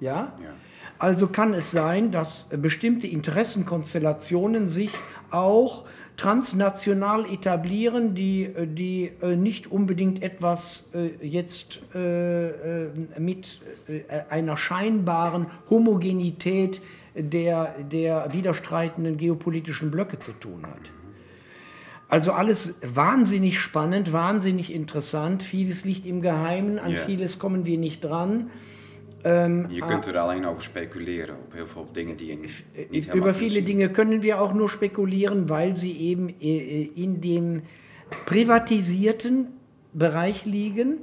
Ja? Ja. Also kann es sein, dass äh, bestimmte Interessenkonstellationen sich auch transnational etablieren, die, äh, die äh, nicht unbedingt etwas äh, jetzt äh, äh, mit äh, einer scheinbaren Homogenität der, der widerstreitenden geopolitischen Blöcke zu tun hat. Also alles wahnsinnig spannend, wahnsinnig interessant. Vieles liegt im Geheimen, an Ja. vieles kommen wir nicht dran. Je kunt er alleen over speculeren op heel veel dingen die je niet, niet helemaal Über viele. Dinge können wir auch nur spekulieren, weil sie eben äh, in dem privatisierten Bereich liegen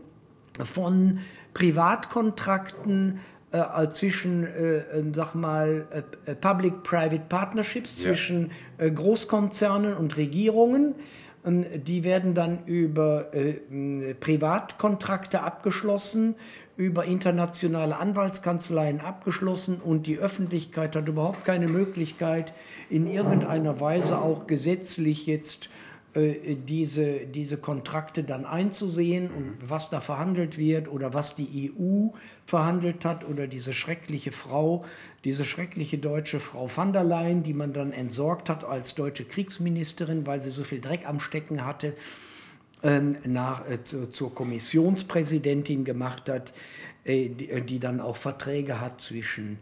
von Privatkontrakten äh, zwischen, äh, äh, sag mal, äh, äh, Public-Private Partnerships Ja. zwischen äh, Großkonzernen und Regierungen. Ähm, Die werden dann über äh, Privatkontrakte abgeschlossen, über internationale Anwaltskanzleien abgeschlossen und die Öffentlichkeit hat überhaupt keine Möglichkeit, in irgendeiner Weise auch gesetzlich jetzt äh, diese, diese Kontrakte dann einzusehen und was da verhandelt wird oder was die EU verhandelt hat oder diese schreckliche Frau, diese schreckliche deutsche Frau van der Leyen, die man dann entsorgt hat als deutsche Kriegsministerin, weil sie so viel Dreck am Stecken hatte. ähm, nach, äh, zu, zur Kommissionspräsidentin gemacht hat, äh, die, äh, die, dann auch Verträge hat zwischen äh,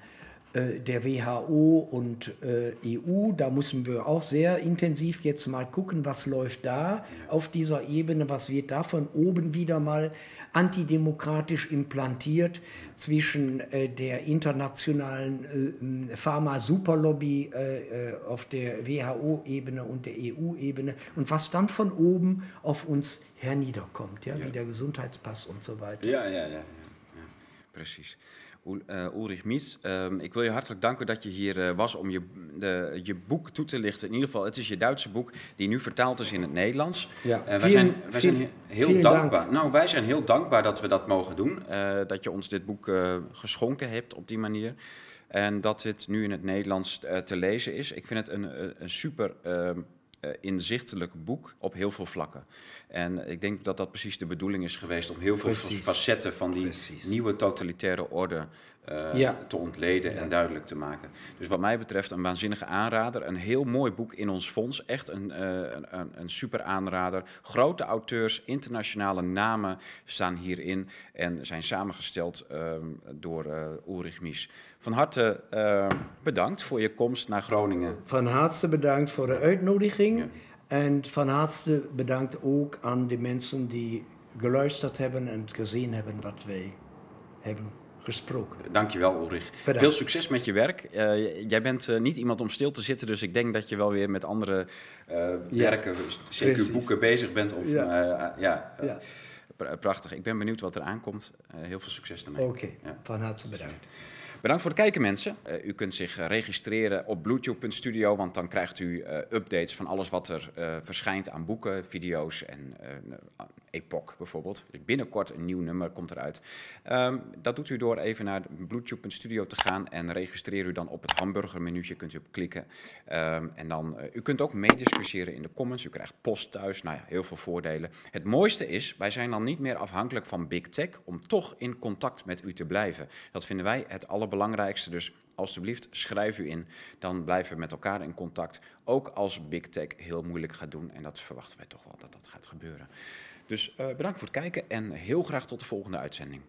der WHO und äh, EU. Da müssen wir auch sehr intensiv jetzt mal gucken, was läuft da auf dieser Ebene, was wird da von oben wieder mal antidemokratisch implantiert zwischen äh, der internationalen äh, Pharma-Superlobby äh, äh auf der WHO-Ebene und der EU-Ebene und was dann von oben auf uns herniederkommt, ja, ja. wie der Gesundheitspass und so weiter. Ja, ja, ja. ja, ja. Uh, Ulrich Mies, uh, ik wil je hartelijk danken dat je hier uh, was om je, de, je boek toe te lichten. In ieder geval, het is je Duitse boek die nu vertaald is in het Nederlands. Ja, uh, wij zijn, wij zijn heel dankbaar. Dank. Nou, wij zijn heel dankbaar dat we dat mogen doen. dat je ons dit boek geschonken hebt op die manier. En dat dit nu in het Nederlands te lezen is. Ik vind het een, een super ehm, inzichtelijk boek op heel veel vlakken. En ik denk dat dat precies de bedoeling is geweest om heel veel facetten van die nieuwe totalitaire orde uh, te ontleden en duidelijk te maken. Dus wat mij betreft een waanzinnige aanrader. Een heel mooi boek in ons fonds. Echt een, uh, een, een, super aanrader. Grote auteurs, internationale namen staan hierin en zijn samengesteld uh, door Ulrich Mies. Van harte bedankt voor je komst naar Groningen. Van harte bedankt voor de uitnodiging. Ja. En van harte bedankt ook aan de mensen die geluisterd hebben en gezien hebben wat wij hebben gesproken. Dankjewel Ulrich. Bedankt. Veel succes met je werk. Uh, jij bent uh, niet iemand om stil te zitten, dus ik denk dat je wel weer met andere uh, ja, werken, zeker boeken bezig bent. Of, ja. ja, ja. Prachtig. Ik ben benieuwd wat er aankomt. heel veel succes daarmee. Oké, okay. van harte bedankt. Bedankt voor het kijken mensen. Uh, u kunt zich registreren op bluetooth.studio, want dan krijgt u uh, updates van alles wat er uh, verschijnt aan boeken, video's en Epoch bijvoorbeeld. Dus binnenkort een nieuw nummer komt eruit. Um, dat doet u door even naar bluetooth.studio te gaan en registreer u dan op het hamburgermenuutje, kunt u op klikken. Um, en dan, u kunt ook meediscussiëren in de comments, u krijgt post thuis, nou ja, heel veel voordelen. Het mooiste is, wij zijn dan niet meer afhankelijk van Big Tech om toch in contact met u te blijven. Dat vinden wij het aller belangrijkste. Dus alstublieft, schrijf u in. Dan blijven we met elkaar in contact. Ook als Big Tech heel moeilijk gaat doen. En dat verwachten wij toch wel dat dat gaat gebeuren. Dus uh, bedankt voor het kijken en heel graag tot de volgende uitzending.